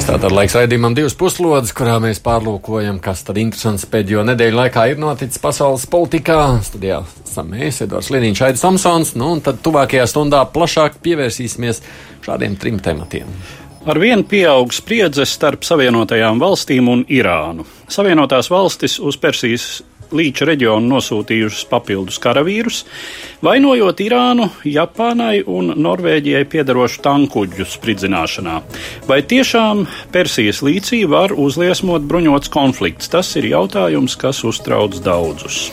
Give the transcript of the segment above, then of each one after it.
Tātad laiks raidījumam divas puslodes, kurā mēs pārlūkojam, kas tad interesants pēdējo nedēļu laikā ir noticis pasaules politikā. Studijā esam mēs, Edvards Liniņš, Aidis Tomsons, nu un tad tuvākajā stundā plašāk pievērsīsimies šādiem trim tematiem. Ar vienu pieaug spriedze starp Savienotajām valstīm un Irānu. Savienotās valstis uz Persijas līča reģionu nosūtījušas papildus karavīrus, vainojot Irānu, Japānai un Norvēģijai piedarošu tankuģu spridzināšanā. Vai tiešām Persijas līcī var uzliesmot bruņots konflikts? Tas ir jautājums, kas uztrauc daudzus.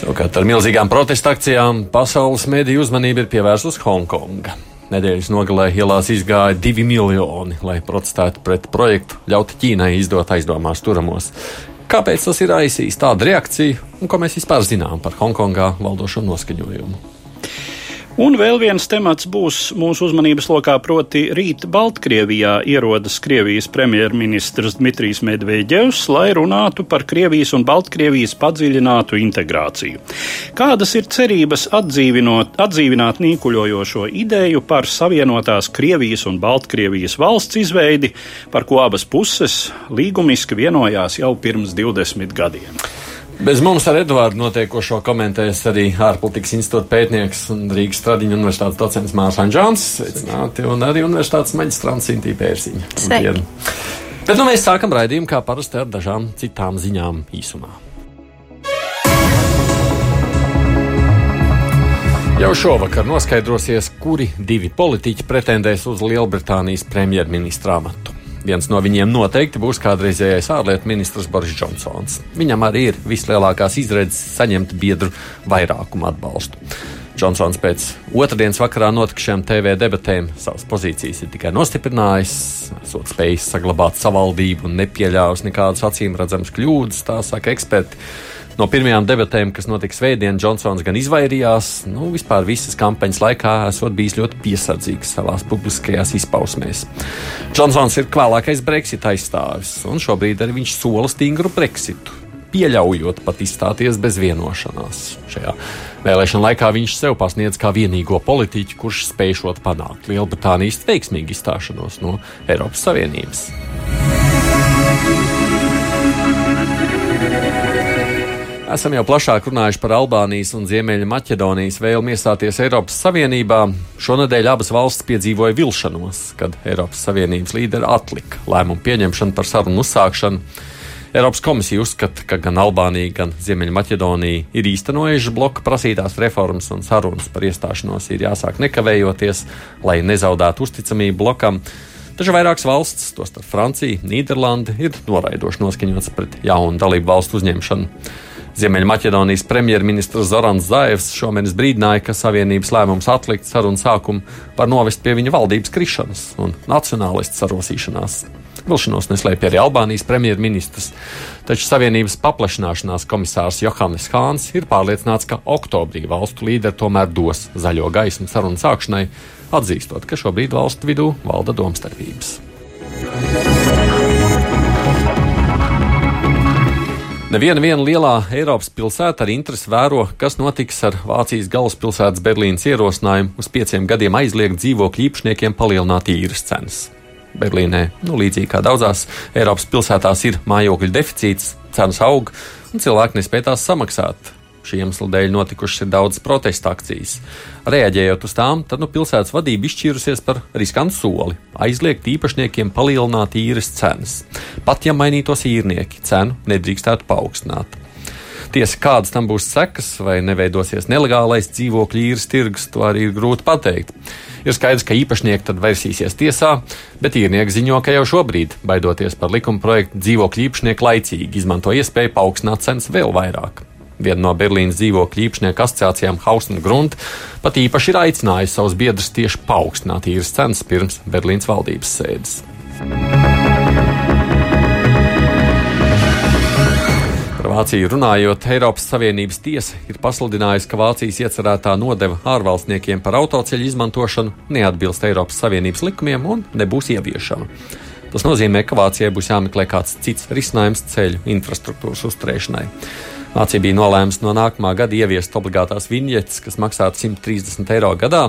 Savukārt ar milzīgām protesta akcijām pasaules mediju uzmanība ir pievērsta uz Hongkongu. Nedēļas nogalē ielās izgāja divi miljoni, lai protestētu pret projektu ļaut Ķīnai izdot aizdomās turamos. Kāpēc tas ir aizsījis tādu reakciju un ko mēs vispār zinām par Hongkongā valdošo noskaņojumu? Un vēl viens temats būs mūsu uzmanības lokā, proti rīt Baltkrievijā ierodas Krievijas premjerministrs Dmitrijs Medveģevs, lai runātu par Krievijas un Baltkrievijas padziļinātu integrāciju. Kādas ir cerības atdzīvināt nīkuļojošo ideju par savienotās Krievijas un Baltkrievijas valsts izveidi, par ko abas puses līgumiski vienojās jau pirms 20 gadiem? Bez mums ar Eduārdu notiekošo komentēs arī ārpolitikas institūta pētnieks un Rīgas Stradiņa universitātes docents Mārcis Anģāns. Sveicināti, un arī universitātes maģistrants Sintī Pērsiņa. Bet nu mēs sākam raidījumu kā parasti ar dažām citām ziņām īsumā. Jau šovakar noskaidrosies, kuri divi politiķi pretendēs uz Lielbritānijas premjerministra amatu. Viens no viņiem noteikti būs kādreizējais ārlietu ministrs Boris Džonsons. Viņam arī ir vislielākās izredzes saņemt biedru vairākumu atbalstu. Džonsons pēc otrdienas vakarā notikušajām TV debatēm savas pozīcijas ir tikai nostiprinājis, esot spējis saglabāt savaldību un nepieļāvis nekādas acīm redzamas kļūdas, tā saka eksperti. No pirmajām debatēm, kas notika Svētdien, Džonsons gan izvairījās, nu, vispār visas kampaņas laikā esot bijis ļoti piesardzīgs savās publiskajās izpausmēs. Džonsons ir kvēlākais Brexit aizstāvis, un šobrīd arī viņš sola stingru Brexitu, pieļaujot pat izstāties bez vienošanās. Šajā vēlēšana laikā viņš sev pasniedz kā vienīgo politiķu, kurš spēj panākt Lielbritānijas veiksmīgu izstāšanos no Eiropas Savienības. Esam jau plašāk runājuši par Albānijas un Ziemeļa Maķedonijas vēlmi iestāties Eiropas Savienībā. Šonadēļ abas valstis piedzīvoja vilšanos, kad Eiropas Savienības līderi atlika lēmumu pieņemšanu par sarunu uzsākšanu. Eiropas komisija uzskata, ka gan Albānija, gan Ziemeļmaķedonija ir īstenojuši bloka prasītās reformas un sarunas par iestāšanos ir jāsāk nekavējoties, lai nezaudētu uzticamību blokam. Taču vairākas valstis, tostarp Francija, Nīderlande, ir noraidoši noskaņotas pret jaunu dalību valstu uzņemšanu. Ziemeļmaķedonijas premjerministrs Zorans Zaevs šomēnes brīdināja, ka Savienības lēmums atlikt sarunu sākumu var novest pie viņa valdības krišanas un nacionālistu sarosīšanās. Vilšanos neslēpja arī Albānijas premjerministrs, taču Savienības paplašināšanās komisārs Johannes Hāns ir pārliecināts, ka oktobrī valstu līderi tomēr dos zaļo gaismu sarunu sākšanai, atzīstot, ka šobrīd valstu vidū valda domstarpības. Neviena lielā Eiropas pilsēta ar interesi vēro, kas notiks ar Vācijas galvaspilsētas Berlīnas ierosinājumu uz pieciem gadiem aizliegt dzīvokļu īpašniekiem palielināt īres cenas. Berlīnē, nu, līdzīgi kā daudzās Eiropas pilsētās, ir mājokļu deficīts, cenas aug un cilvēki nespēj tās samaksāt. Šī iemesla dēļ notikušas ir daudzas protesta akcijas. Reaģējot uz tām, tad nu, pilsētas vadība izšķīrusies par riskantu soli - aizliegt īpašniekiem palielināt īres cenas. Pat ja mainītos īrnieki, cenu nedrīkstētu paaugstināt. Tiesa, kādas tam būs sekas, vai neveidosies nelegālais dzīvokļu īres tirgus, to arī ir grūti pateikt. Ir skaidrs, ka īpašnieki tad versīsies tiesā, bet īrnieki ziņo, ka jau šobrīd, baidoties par likuma projektu, dzīvokļu īpašnieki laicīgi izmanto iespēju paaugstināt cenas vēl vairāk. Viena no Berlīnas dzīvokļu īpašnieku asociācijām Hausen Grunt pat īpaši ir aicinājusi savus biedrus tieši paaugstināt īres cenas pirms Berlīnas valdības sēdes. Vāciju runājot, Eiropas Savienības tiesa ir pasludinājusi, ka Vācijas iecerētā nodeva ārvalstniekiem par autoceļu izmantošanu neatbilst Eiropas Savienības likumiem un nebūs ieviešama. Tas nozīmē, ka Vācijai būs jāmeklē kāds cits risinājums ceļu infrastruktūras uzturēšanai. Vācija bija nolēmusi no nākamā gada ieviest obligātās viņetes, kas maksātu 130 eiro gadā,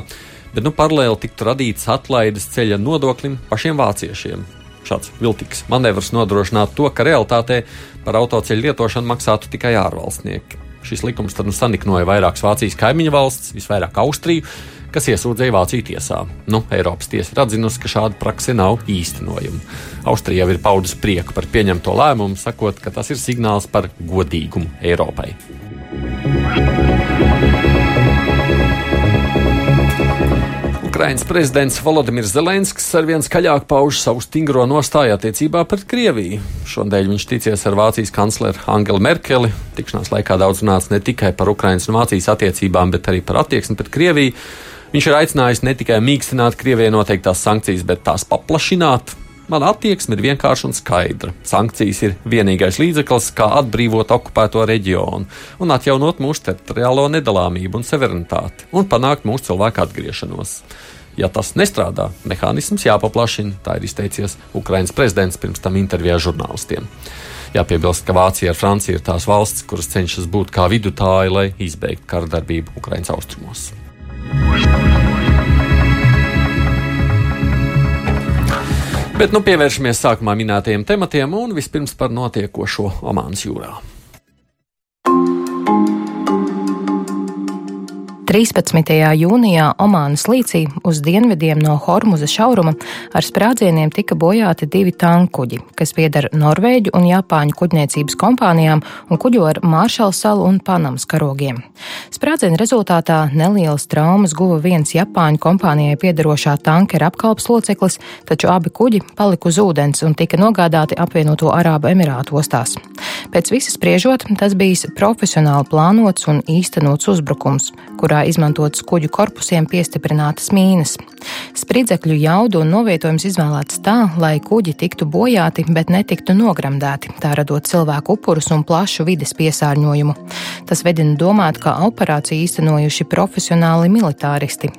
bet nu, paralēli tiktu radītas atlaides ceļa nodoklim pašiem vāciešiem. Šāds viltīgs manevrs nodrošinātu to, ka realitātē par autoceļu lietošanu maksātu tikai ārvalstnieki. Šis likums tad nu saniknoja vairākas Vācijas kaimiņu valsts, visvairāk Austriju, kas iesūdzēja Vāciju tiesā. Nu, Eiropas tiesa ir atzinusi, ka šāda prakse nav īstenojama. Austrija jau ir paudusi prieku par pieņemto lēmumu, sakot, ka tas ir signāls par godīgumu Eiropai. Ukrainas prezidents Volodimirs Zelenskis arvien skaļāk pauž savu stingro nostāju attiecībā pret Krieviju. Šodien viņš ticies ar Vācijas kancleru Angelu Merkeli. Tikšanās laikā daudz runāts ne tikai par Ukrainas un Vācijas attiecībām, bet arī par attieksmi pret Krieviju. Viņš ir aicinājis ne tikai mīkstināt Krievijai noteiktās sankcijas, bet tās paplašināt. Mana attieksme ir vienkārša un skaidra. Sankcijas ir vienīgais līdzeklis, kā atbrīvot okupēto reģionu un atjaunot mūsu teritoriālo nedalāmību un suverenitāti un panākt mūsu cilvēku atgriešanos. Ja tas nestrādā, mehānisms jāpaplašina, tā ir izteicies Ukraiņas prezidents pirms tam intervijā žurnālistiem. Jāpiebilst, ka Vācija ar Franciju ir tās valsts, kuras cenšas būt kā vidutāji, lai izbeigtu kara darbību Ukraiņas austrumos. Bet nu pievēršamies sākumā minētajiem tematiem un vispirms par notiekošo Omānas jūrā. 13. jūnijā Omānas līcī uz dienvidiem no Hormuza šauruma ar sprādzieniem tika bojāti divi tankuģi, kas pieder Norvēģu un Japāņu kuģniecības kompānijām un kuģo ar Māršalu salu un Panamas karogiem. Sprādzienu rezultātā nelielas traumas guva viens Japāņu kompānijai piederošā tankera apkalpas loceklis, taču abi kuģi palika uz ūdens un tika nogādāti apvienoto Arābu Emirātu ostās. Pēc visas spriežot, tas bijis profesionāli plānots un īstenots uzbrukums, kurā kurā izmantotas kuģu korpusiem piestiprinātas mīnas. Spridzekļu jaudu un novietojums izvēlēts tā, lai kuģi tiktu bojāti, bet netiktu nogramdēti, tā radot cilvēku upurus un plašu vides piesārņojumu. Tas vedina domāt, ka operāciju īstenojuši profesionāli militāristi.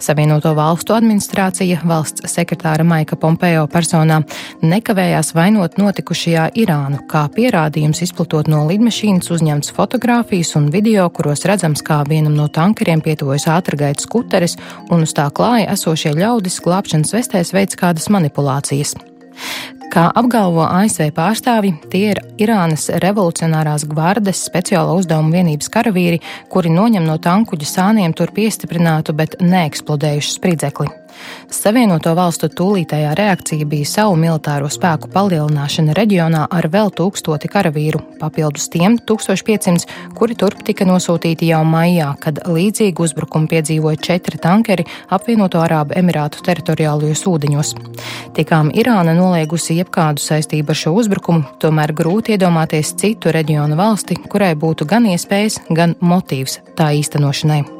Savienoto valstu administrācija valsts sekretāra Maika Pompeo personā nekavējās vainot notikušajā Irānu, kā pierādījums izplatot no lidmašīnas uzņemts fotogrāfijas un video, kuros redzams, kā vienam no tankeriem pietuvojas ātrgaitas skuteris un uz tā klāja esošie ļaudis glābšanas vestēs veids kādas manipulācijas. Kā apgalvo ASV pārstāvji, tie ir Irānas revolucionārās gvardes speciālo uzdevumu vienības karavīri, kuri noņem no tankuģa sāniem tur piestiprinātu, bet neeksplodējušu spridzekli. Savienoto valstu tūlītējā reakcija bija savu militāro spēku palielināšana reģionā ar vēl tūkstoti karavīru, papildus tiem 1500, kuri turp tika nosūtīti jau maijā, kad līdzīgu uzbrukumu piedzīvoja četri tankeri apvienoto Arābu Emirātu teritoriālajos ūdeņos. Tikām Irāna noliegusi jebkādu saistību ar šo uzbrukumu, tomēr grūti iedomāties citu reģionu valsti, kurai būtu gan iespējas, gan motīvs tā īstenošanai.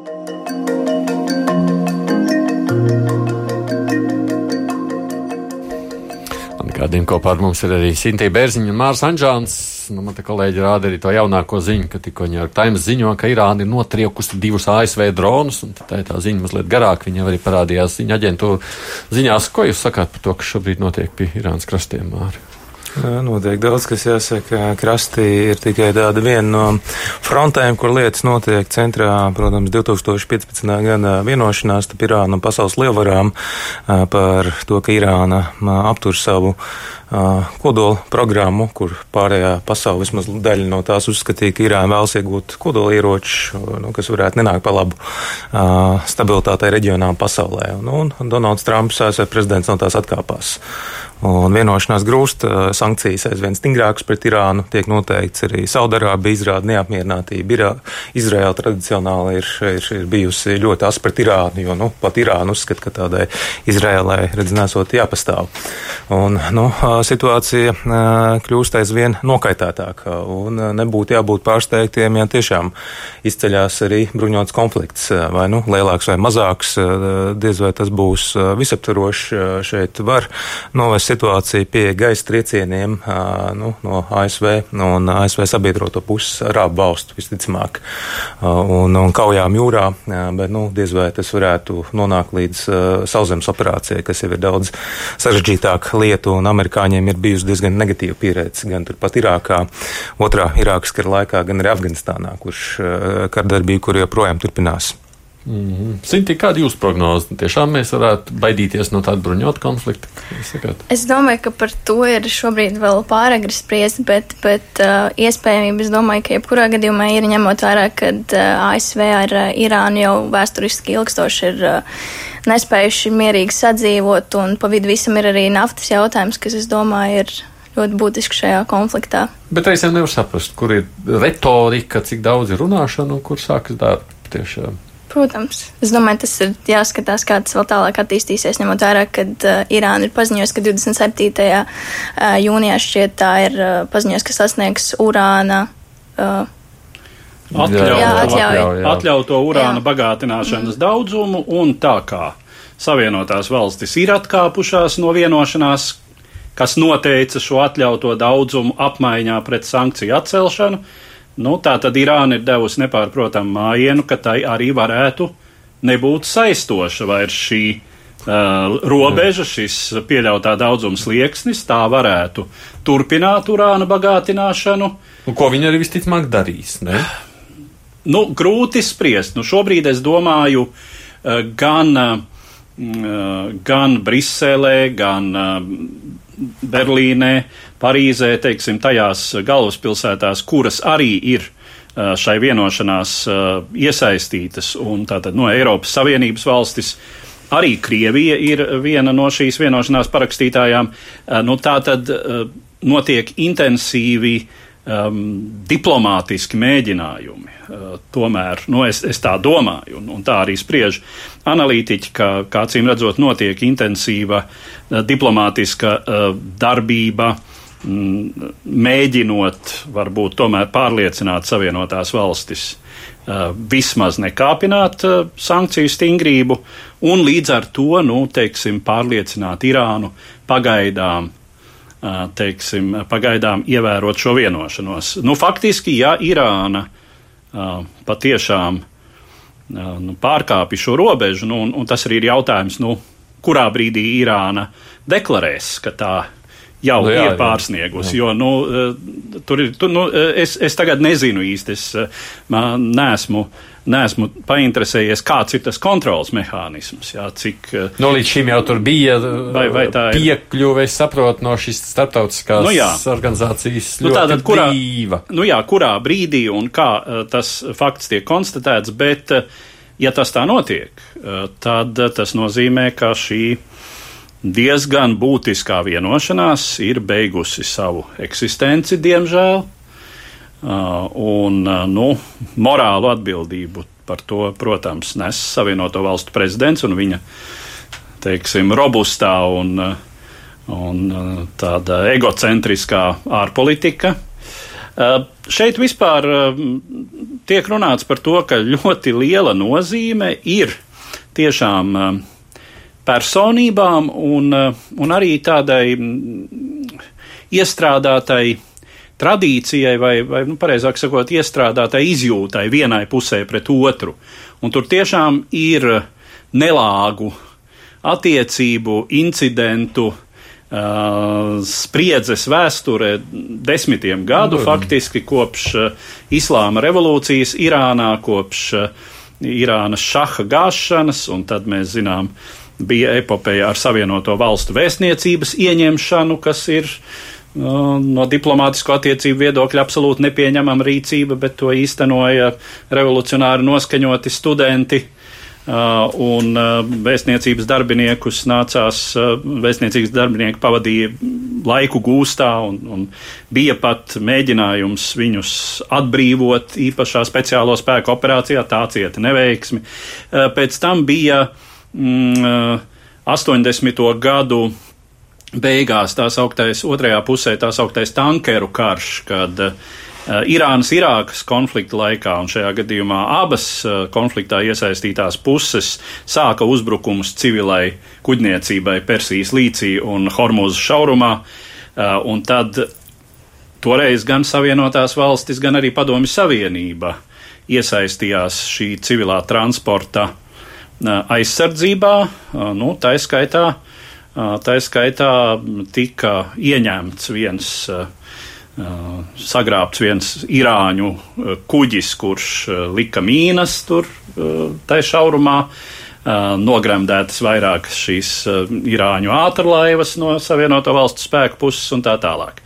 Kādiem kopā ar mums ir arī Sintīna Bērziņa un Mārs Anžāns. Nu, man te kolēģi rāda arī to jaunāko ziņu, ka tikko New York Times ziņo, ka Irāna ir notriekusi divus ASV dronus, tā ir tā ziņa mazliet garāka. Viņa arī parādījās ziņa aģentūra ziņās. Ko jūs sakāt par to, kas šobrīd notiek pie Irānas krastiem, Māri? Notiek daudz, kas jāsaka. Krastī ir tikai tāda viena no frontēm, kur lietas notiek centrā. Protams, 2015. gada vienošanās starp Irānu un pasaules lielvarām par to, ka Irāna aptur savu kodola programmu, kur pārējā pasaule vismaz daļa no tās uzskatīja, ka Irāna vēlas iegūt kodola ieroču, nu, kas varētu nenākt pa labu stabilitātei reģionā un pasaulē. Un, un Donalds Trumps, ASV prezidents, no tās atkāpās. Un vienošanās grūst, sankcijas aizvien stingrākas pret Irānu, tiek noteikts arī Saudarābija izrāda neapmierinātību. Irā, Izraela tradicionāli ir, ir, ir bijusi ļoti asa pret Irānu, jo nu, pat Irāna uzskata, ka tādai Izraēlai redz nesot jāpastāv. Un, nu, situācija kļūst aizvien nokaitētāka un nebūtu jābūt pārsteigtiem, ja tiešām izceļās arī bruņots konflikts, vai nu lielāks vai mazāks, diez vai tas būs visaptvarošs. Šeit var novest situāciju pie gaisa triecieniem nu, no ASV un ASV sabiedroto puses arābu valstu visticamāk un, un kaujām jūrā, bet nu, diez vai tas varētu nonākt līdz sauszemes operācijai, kas jau ir daudz sarežģītāka lieta, un amerikāņiem ir bijusi diezgan negatīva pieredze gan turpat Irākā, otrā Irākas kara laikā, gan arī Afganistānā, kurš kardarbība, kur joprojām turpinās. Mm -hmm. Sinti, kāda ir jūsu prognoze? Tiešām mēs varētu baidīties no tāda bruņota konflikta? Es domāju, ka par to ir šobrīd vēl pāragri spriest, bet, bet uh, iespējamība, es domāju, ka jebkurā gadījumā ir ņemot vērā, ka uh, ASV ar uh, Irānu jau vēsturiski ilgstoši ir uh, nespējuši mierīgi sadzīvot, un pa vidu visam ir arī naftas jautājums, kas, es domāju, ir ļoti būtiski šajā konfliktā. Bet reizēm nevar saprast, kur ir retorika, cik daudz ir runāšana un kur sākas darba tiešām. Protams, es domāju, tas ir jāskatās, kā tas vēl tālāk attīstīsies, ņemot vērā, ka uh, Irāna ir paziņojusi, ka 27. Uh, jūnijā šķiet tā ir uh, paziņojusi, ka sasniegs urāna. Uh, Atļauj, jā, atļauj. atļauto urāna jā. bagātināšanas mm. daudzumu, un tā kā Savienotās valstis ir atkāpušās no vienošanās, kas noteica šo atļauto daudzumu apmaiņā pret sankciju atcelšanu, Nu, tā tad Irāna ir devusi nepārprotamu mājienu, ka tai arī varētu nebūt saistoša vairs šī uh, robeža, šis pieļautā daudzums slieksnis, tā varētu turpināt urāna bagātināšanu. Un ko viņi arī visticamāk darīs? Ne? Nu, grūti spriest. Nu, šobrīd es domāju, uh, gan, uh, gan Briselē, gan uh, Berlīnē, Parīzē, teiksim, tajās galvaspilsētās, kuras arī ir šai vienošanās iesaistītas, un tātad no Eiropas Savienības valstis. Arī Krievija ir viena no šīs vienošanās parakstītājām. Nu, tā tad notiek intensīvi um, diplomātiski mēģinājumi. Uh, tomēr nu, es, es tā domāju, un, un tā arī spriež analītiķi, ka, acīm redzot, notiek intensīva uh, diplomātiska uh, darbība Mm, mēģinot varbūt tomēr pārliecināt Savienotās valstis uh, vismaz nekāpināt uh, sankciju stingrību un līdz ar to, nu, teiksim, pārliecināt Irānu pagaidām, uh, teiksim, pagaidām ievērot šo vienošanos. Nu, faktiski, ja Irāna patiešām nu, pārkāpj šo robežu, nu, un, un tas arī ir jautājums, nu, kurā brīdī Irāna deklarēs, ka tā jau nu, jā, ir pārsniegusi. Jo nu, eh, tur ir, tur, nu, eh, es, es tagad nezinu īsti, es eh, neesmu. Nesmu painteresējies, kāds ir tas kontrols mehānisms. Jā, cik, nu, līdz šim jau tur bija vai, vai piekļuve, es saprotu, no šīs starptautiskās nu, jā. organizācijas. Nu, tātad, kurā, brīva. nu, jā, kurā brīdī un kā tas fakts tiek konstatēts, bet, ja tas tā notiek, tad tas nozīmē, ka šī diezgan būtiskā vienošanās ir beigusi savu eksistenci, diemžēl. Uh, un uh, nu, morālu atbildību par to, protams, nes Savienoto Valstu prezidents un viņa teiksim, robustā un, uh, un tāda egocentriskā ārpolitika. Šeit vispār tiek runāts par to, ka ļoti liela nozīme ir tiešām personībām un, eh, un arī tādai mm, iestrādātai tradīcijai, vai, vai nu, pareizāk sakot, iestrādātai izjūtai vienai pusē pret otru. Un tur tiešām ir nelāgu attiecību, incidentu, uh, spriedzes vēsture desmitiem gadu, mm. faktiski kopš uh, Islāma revolūcijas Irānā, kopš uh, Irānas šaha gāšanas, un tad mēs zinām, uh, bija epopeja ar Savienoto valstu vēstniecības ieņemšanu, kas ir uh, no diplomātisko attiecību viedokļa absolūti nepieņemama rīcība, bet to īstenoja revolucionāri noskaņoti studenti. Uh, un uh, vēstniecības darbiniekus nācās, uh, vēstniecības darbinieki pavadīja laiku gūstā, un, un bija pat mēģinājums viņus atbrīvot īpašā speciālo spēku operācijā, tā cieta neveiksmi. Pēc tam bija uh, mm, 80. gadu beigās tā sauktais, otrajā pusē tā sauktais tankeru karš, kad uh, Irānas-Irākas konflikta laikā, un šajā gadījumā abas uh, konfliktā iesaistītās puses sāka uzbrukumus civilai kuģniecībai Persijas līcī un Hormuzas šaurumā, uh, un tad toreiz gan Savienotās valstis, gan arī Padomju Savienība iesaistījās šī civilā transporta aizsardzībā, nu, tā skaitā Tā skaitā tika ieņemts viens, sagrābts viens irāņu kuģis, kurš lika mīnas tur tai šaurumā. Nogremdētas vairākas šīs irāņu ātrlaivas no Savienoto Valstu spēku puses un tā tālāk.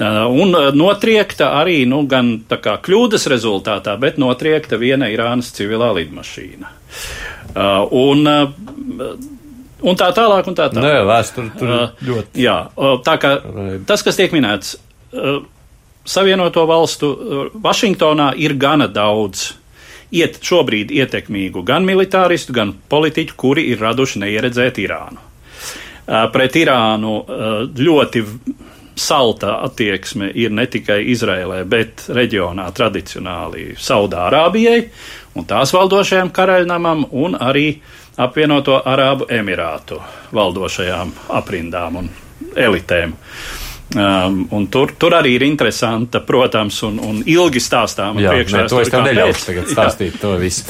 Un notriekta arī, nu, gan tā kā kļūdas rezultātā, bet notriekta viena Irānas civilā lidmašīna. Un un tā tālāk. Un tā tālāk. Nē, vēsture tur uh, ļoti. Jā, tā kā tas, kas tiek minēts, uh, Savienoto valstu uh, Vašingtonā ir gana daudz. Iet, šobrīd ietekmīgu gan militāristu, gan politiķu, kuri ir raduši neieredzēt Irānu. Uh, pret Irānu uh, ļoti salta attieksme ir ne tikai Izrēlē, bet reģionā tradicionāli Saudārābijai un tās valdošajam karaļnamam un arī uh, apvienoto Arābu Emirātu valdošajām aprindām un elitēm. Um, un tur, tur arī ir interesanta, protams, un, un ilgi stāstām. Jā, ne, to es tev neļaušu tagad stāstīt jā. to visu.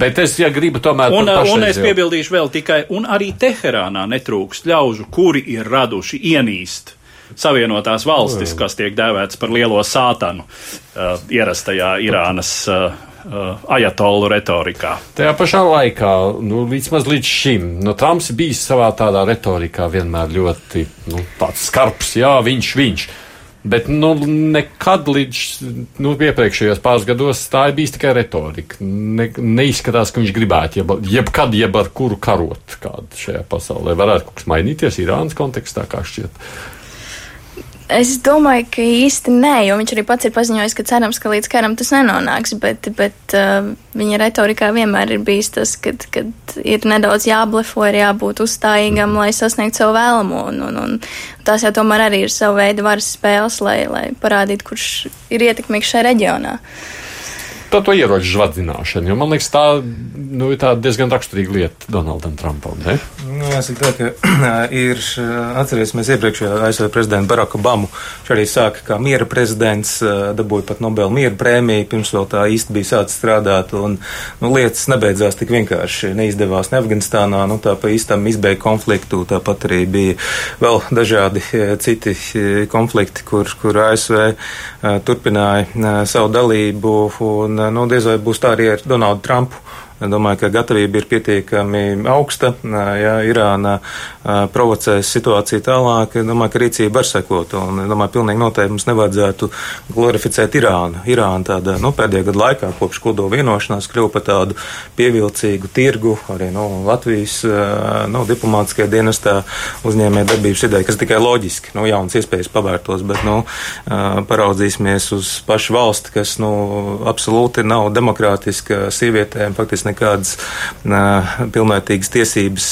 Bet es, ja gribu tomēr. Un, un es piebildīšu vēl tikai, un arī Teherānā netrūkst ļaužu, kuri ir raduši ienīst Savienotās valstis, kas tiek dēvēts par lielo sātanu uh, ierastajā Irānas uh, uh, ajatolu retorikā. Tajā pašā laikā, nu, vismaz līdz šim, nu, Trumps bijis savā tādā retorikā vienmēr ļoti nu, skarbs, jā, viņš, viņš. Bet nu, nekad līdz nu, iepriekšējos pāris gados tā ir bijusi tikai retorika. Ne, neizskatās, ka viņš gribētu jeb, jebkad, jeb ar kuru karot kādu šajā pasaulē. Varētu kaut kas mainīties Irānas kontekstā, kā šķiet. Es domāju, ka īsti nē, jo viņš arī pats ir paziņojis, ka cerams, ka līdz karam tas nenonāks, bet, bet uh, viņa retorikā vienmēr ir bijis tas, ka ir nedaudz jāblefo, ir jābūt uzstājīgam, lai sasniegtu savu vēlamo, un, un, un tās jau tomēr arī ir sava veida varas spēles, lai, lai parādītu, kurš ir ietekmīgs šajā reģionā. Uh, par to ieroču žvadzināšanu. Man liekas, tā nu, ir diezgan raksturīga lieta Donaldam Trumpam. Ne? Nu, jāsaka, tā, ka ir atcerēsimies iepriekšējā ASV prezidenta Baraka Obamu. Viņš arī sāka kā miera prezidents, dabūja pat Nobel miera prēmiju, pirms vēl tā īsti bija sācis strādāt. Un, nu, lietas nebeidzās tik vienkārši. Neizdevās ne Afganistānā, nu, tā pa īstam izbeigta konfliktu, tāpat arī bija vēl dažādi citi konflikti, kur, kur ASV turpināja savu dalību. Un, Un nu, diez vai būs tā arī ar Donaldu Trumpu. Domāju, ka gatavība ir pietiekami augsta. Ja Irāna provocēs situāciju tālāk, domāju, ka rīcība var sekot. Un, domāju, pilnīgi noteikti mums nevajadzētu glorificēt Irānu. Irāna tāda, nu, pēdējā gada laikā, kopš kodola vienošanās, kļuva par tādu pievilcīgu tirgu arī nu, Latvijas nu, diplomātiskajā dienestā uzņēmē darbības ideja, kas tikai loģiski, nu, jauns iespējas pavērtos, bet, nu, paraudzīsimies uz pašu valsti, kas, nu, absolūti nav demokrātiska sievietēm, faktiski nekādas pilnvērtīgas tiesības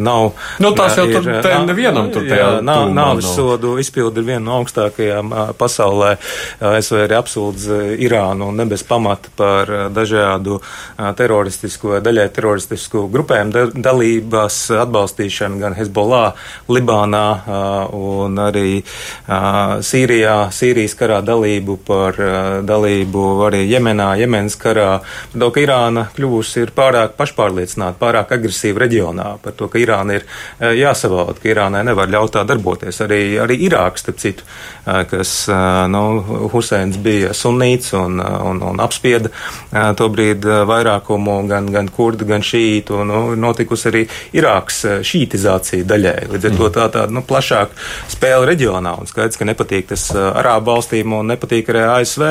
nav. Nu, tās jau ir, tur te nevienam tur tajā. Jā, nā, nāvis sodu izpildi ir viena no augstākajām pasaulē. ASV arī apsūdz Irānu un ne bez pamata par dažādu teroristisku vai daļai teroristisku grupējumu da dalībās atbalstīšanu gan Hezbollah, Libānā un arī Sīrijā, Sīrijas karā dalību par dalību arī Jemenā, Jemenas karā. Dok, Irāna kļuvusi ir pārāk pašpārliecināta, pārāk agresīva reģionā par to, ka Irāna ir eh, jāsavalda, ka Irānai nevar ļaut tā darboties. Arī, arī Irāks, starp citu, eh, kas, eh, nu, Huseins bija sunīts un, un, un apspieda to brīdi vairākumu gan, gan kurdu, gan šītu, nu, notikusi arī Irāks šītizācija daļai. Līdz ar to tā tāda, nu, plašāka spēle reģionā, un skaidrs, ka nepatīk tas Arābu valstīm un nepatīk arī ASV,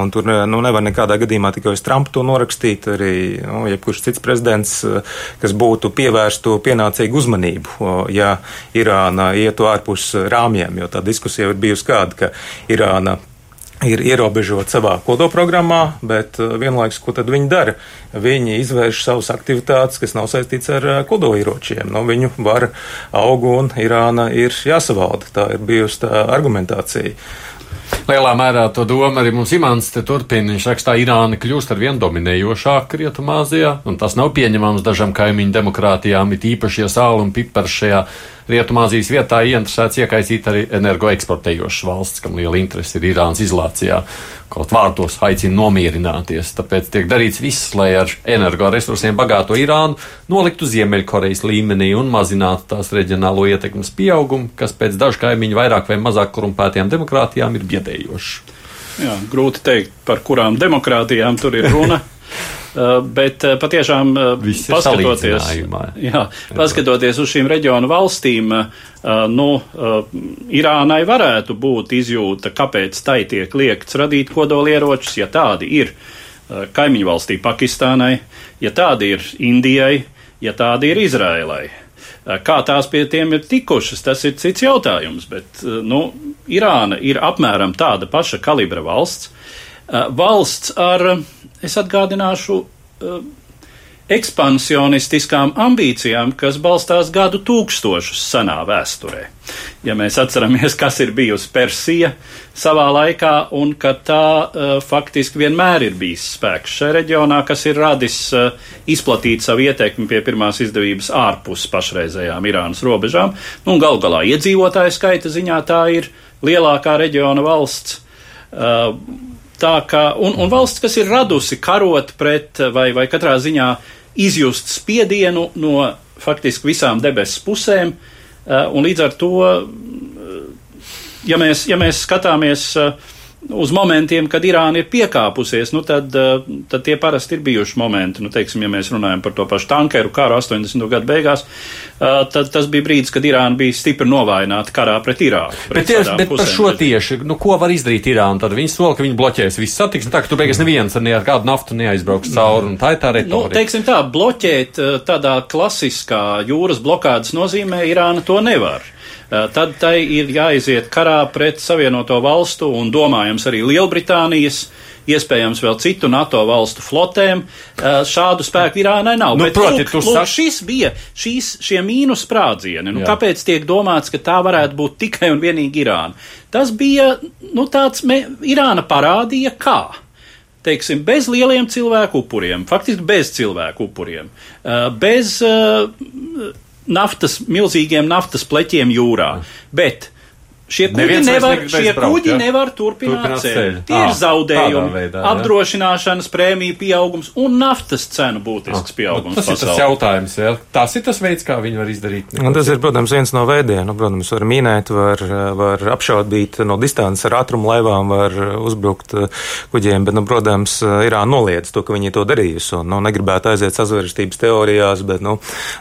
un tur, nu, nevar nekādā gadījumā tikai uz Trumpu to norakstīt, arī, nu, nu, jebkurš cits prezidents, eh, kas būtu pievērstu pienācīgu uzmanību, ja Irāna ietu ārpus rāmjiem, jo tā diskusija ir bijusi kāda, ka Irāna ir ierobežoti savā kodolprogrammā, bet vienlaikus, ko tad viņi dara? Viņi izvērš savas aktivitātes, kas nav saistīts ar kodolieročiem. Nu, viņu vara aug un Irāna ir jāsavalda. Tā ir bijusi tā argumentācija. Lielā mērā to doma arī mums Imants te turpina. Viņš rakstā, Irāna kļūst ar vien dominējošāka Rietumāzijā, un tas nav pieņemams dažam kaimiņu demokrātijām, it īpaši, ja sāli un pipars šajā Rietumāzijas vietā ieinteresēts iekaisīt arī energoeksportējošas valsts, kam liela interese ir Irānas izolācijā. Kaut vārtos aicina nomierināties, tāpēc tiek darīts viss, lai ar energoresursiem bagāto Irānu noliktu Ziemeļkorejas līmenī un mazinātu tās reģionālo ietekmes pieaugumu, kas pēc dažu kaimiņu vairāk vai mazāk korumpētajām demokrātijām ir biedējošs. Jā, grūti teikt, par kurām demokrātijām tur ir runa. Uh, bet uh, patiešām, uh, paskatoties, jā, paskatoties uz šīm reģionu valstīm, nu, Irānai varētu būt izjūta, kāpēc tai tiek liekts radīt kodolieročus, ja tādi ir kaimiņu valstī Pakistānai, ja tādi ir Indijai, ja tādi ir Izrēlai. Kā tās pie tiem ir tikušas, tas ir cits jautājums, bet nu, Irāna ir apmēram tāda paša kalibra valsts. Valsts ar es atgādināšu uh, ekspansionistiskām ambīcijām, kas balstās gadu tūkstošus senā vēsturē. Ja mēs atceramies, kas ir bijusi Persija savā laikā, un ka tā uh, faktiski vienmēr ir bijis spēks šajā reģionā, kas ir radis uh, izplatīt savu ietekmi pie pirmās izdevības ārpus pašreizējām Irānas robežām, nu, gal galā iedzīvotāju skaita ziņā tā ir lielākā reģiona valsts. Uh, Tā kā, un, un valsts, kas ir radusi karot pret vai, vai katrā ziņā izjust spiedienu no faktiski visām debesu pusēm, eh, un līdz ar to, eh, ja mēs, ja mēs skatāmies uh, uz momentiem, kad Irāna ir piekāpusies, nu tad, eh, tad tie parasti ir bijuši momenti. Nu, teiksim, ja mēs runājam par to pašu tankeru karu 80. gadu beigās, eh, tad tas bija brīdis, kad Irāna bija stipri novājināta karā pret Irāku. Pret bet tieši, bet par šo tieši, nu, ko var izdarīt Irāna? Tad viņi sola, ka viņi bloķēs visu satiksmi, tā ka tu beigās neviens ar, ne ar kādu naftu neaizbrauks cauri, un tā ir tā retorika. Nu, teiksim tā, bloķēt eh, tādā klasiskā jūras blokādas nozīmē Irāna to nevar. Eh, tad tai ir jāiziet karā pret Savienoto valstu un domājams arī Lielbritānijas iespējams vēl citu NATO valstu flotēm. Eh, šādu spēku Irānai nav. Nu, Bet, proti, lūk, lūk, sak... šis bija šīs, šie mīnus sprādzieni. Nu, Jā. kāpēc tiek domāts, ka tā varētu būt tikai un vienīgi Irāna? Tas bija nu, tāds, me, Irāna parādīja, kā teiksim, bez lieliem cilvēku upuriem, faktiski bez cilvēku upuriem, eh, bez naftas, milzīgiem naftas pleķiem jūrā. Bet Šie kuģi, nevar, šie braukt, kuģi ja? nevar turpināt, turpināt ceļu. ceļu. Tie à, ir zaudējumi, veidā, ja? apdrošināšanas prēmiju pieaugums un naftas cenu būtisks à, pieaugums. Tas pasaulē. ir tas jautājums, ja? tas ir tas veids, kā viņi var izdarīt. Un tas ir, protams, viens no veidiem. Nu, protams, var minēt, var, var apšaudīt no distances ar ātrumu laivām, var uzbrukt uh, kuģiem, bet, nu, protams, Irāna noliedz to, ka viņi to darījusi. Un, nu, negribētu aiziet sazvērstības teorijās, bet, nu,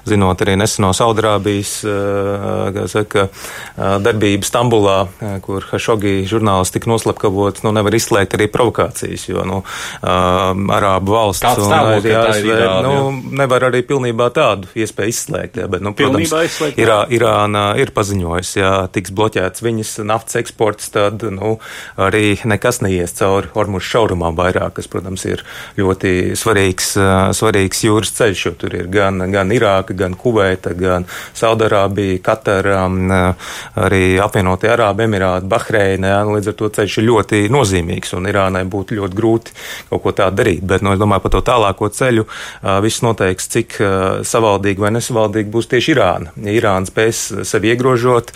zinot arī neseno Saudrābijas, uh, kā saka, darbību Stambulā, Kabulā, eh, kur Hašogi žurnālisti tika noslapkavots, nu, nevar izslēgt arī provokācijas, jo, nu, uh, Arābu valsts un arī ASV, nu, nevar arī pilnībā tādu iespēju izslēgt, jā, bet, nu, protams, izslēgt, Irā, Irāna ir paziņojusi, ja tiks bloķēts viņas naftas eksports, tad, nu, arī nekas neies cauri Hormuz šaurumām vairāk, kas, protams, ir ļoti svarīgs, uh, svarīgs jūras ceļš, jo tur ir gan, gan Irāka, gan Kuveita, gan Saudarābija, Katara, uh, arī apvienotie Savienotie Arābu Emirāti, Bahreina. Jā, nu, līdz ar to ceļš ir ļoti nozīmīgs un Irānai būtu ļoti grūti kaut ko tādu darīt. Bet nu, es domāju par to tālāko ceļu. Viss noteiks, cik savaldīgi vai nesavaldīgi būs tieši Irāna. Ja Irāna spēs sevi iegrožot,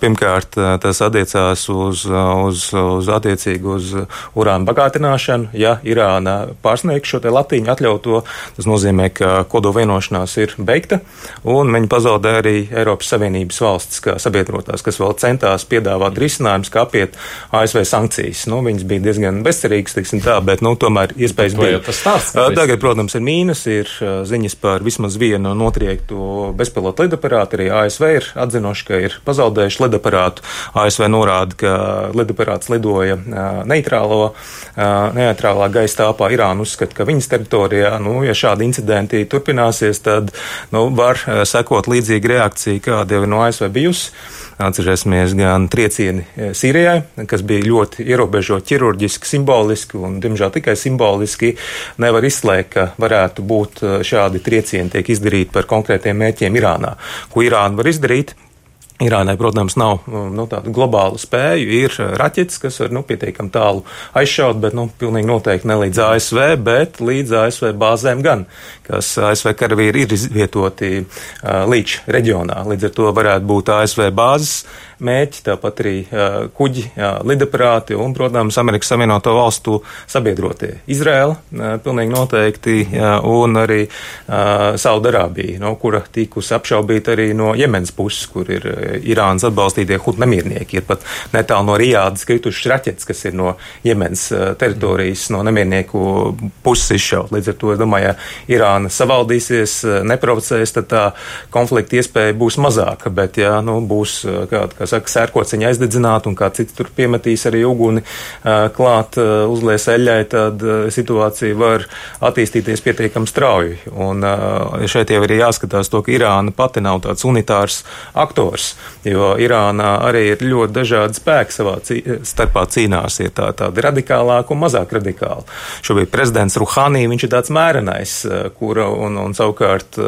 pirmkārt tas attiecās uz, uz, uz attiecīgi uz urāna bagātināšanu. Ja Irāna pārsniegs šo latiņu atļauto, tas nozīmē, ka kodola vienošanās ir beigta un viņi pazaudē arī Eiropas Savienības valsts kā sabiedrotās, kas vēl centās centās piedāvāt risinājumus, kā apiet ASV sankcijas. Nu, viņas bija diezgan bezcerīgas, teiksim tā, bet, nu, tomēr iespējas bija. Stāsts, Tagad, protams, ir mīnus, ir ziņas par vismaz vienu notriektu bezpilotu lidaparātu. Arī ASV ir atzinuši, ka ir pazaudējuši lidaparātu. ASV norāda, ka lidaparāts lidoja neitrālo, neitrālā gaisa telpā. Irāna uzskata, ka viņas teritorijā, nu, ja šādi incidenti turpināsies, tad, nu, var sekot līdzīga reakcija, kāda jau ir no ASV bijusi. Atcerēsimies gan triecieni Sīrijai, kas bija ļoti ierobežoti ķirurģiski, simboliski un, diemžēl, tikai simboliski, nevar izslēgt, ka varētu būt šādi triecieni tiek izdarīti par konkrētiem mērķiem Irānā. Ko Irāna var izdarīt? Irānai, protams, nav nu, tādu globālu spēju. Ir raķetes, kas var nu, pietiekami tālu aizšaut, bet nu, pilnīgi noteikti ne līdz ASV, bet līdz ASV bāzēm gan, kas ASV karavīri ir izvietoti uh, līdz reģionā. Līdz ar to varētu būt ASV bāzes mērķi, tāpat arī uh, kuģi, uh, lidaparāti un, protams, Amerikas Savienoto Valstu sabiedrotie. Izraela, uh, pilnīgi noteikti, uh, un arī uh, Saudarābija, no kura tikusi apšaubīta arī no Jemenas puses, kur ir Irānas atbalstītie hut nemiernieki. Ir pat netālu no Rijādas kritušas raķetes, kas ir no Jemenas uh, teritorijas, no nemiernieku puses izšaut. Līdz ar to, es domāju, ja Irāna savaldīsies, neprovocēs, tad tā konflikta iespēja būs mazāka, bet, ja nu, būs kāda, kā saka, sērkociņa aizdedzināt un kā cits tur piemetīs arī uguni klāt, uzlies eļļai, tad situācija var attīstīties pietiekami strauji. Un šeit jau ir jāskatās to, ka Irāna pati nav tāds unitārs aktors, jo Irānā arī ir ļoti dažādi spēki savā cī, starpā cīnās. Ir tā, tādi radikālāki un mazāk radikāli. Šobrīd prezidents Ruhānī, viņš ir tāds mērenais, kura un, un savukārt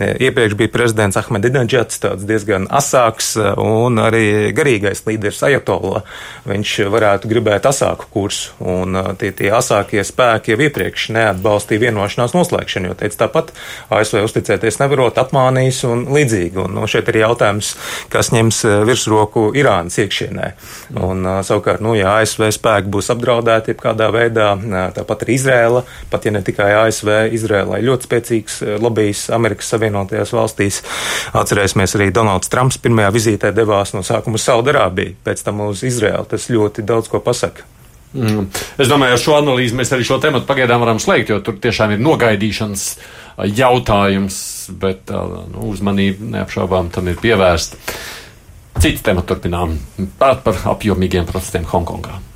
iepriekš bija prezidents Ahmedinečats, tāds diezgan asāks un arī garīgais līderis Ajatola, viņš varētu gribēt asāku kursu, un tie, tie asākie spēki jau iepriekš neatbalstīja vienošanās noslēgšanu, jo teica tāpat ASV uzticēties nevarot, apmānīs un līdzīgi. Un, no šeit ir jautājums, kas ņems virsroku Irānas iekšienē. Un, savukārt, nu, ja ASV spēki būs apdraudēti kādā veidā, tāpat arī Izrēla, pat ja ne tikai ASV, Izrēlai ļoti spēcīgs lobbijs Amerikas Savienotajās valstīs. Atcerēsimies arī Donalds Trumps pirmajā vizītē devās no sākuma uz Saudarābiju, pēc tam uz Izraēlu. Tas ļoti daudz ko pasaka. Mm. Es domāju, ar šo analīzi mēs arī šo tematu pagaidām varam slēgt, jo tur tiešām ir nogaidīšanas jautājums, bet nu, uzmanība neapšaubām tam ir pievērsta. Citu tematu turpinām par apjomīgiem protestiem Hongkongā.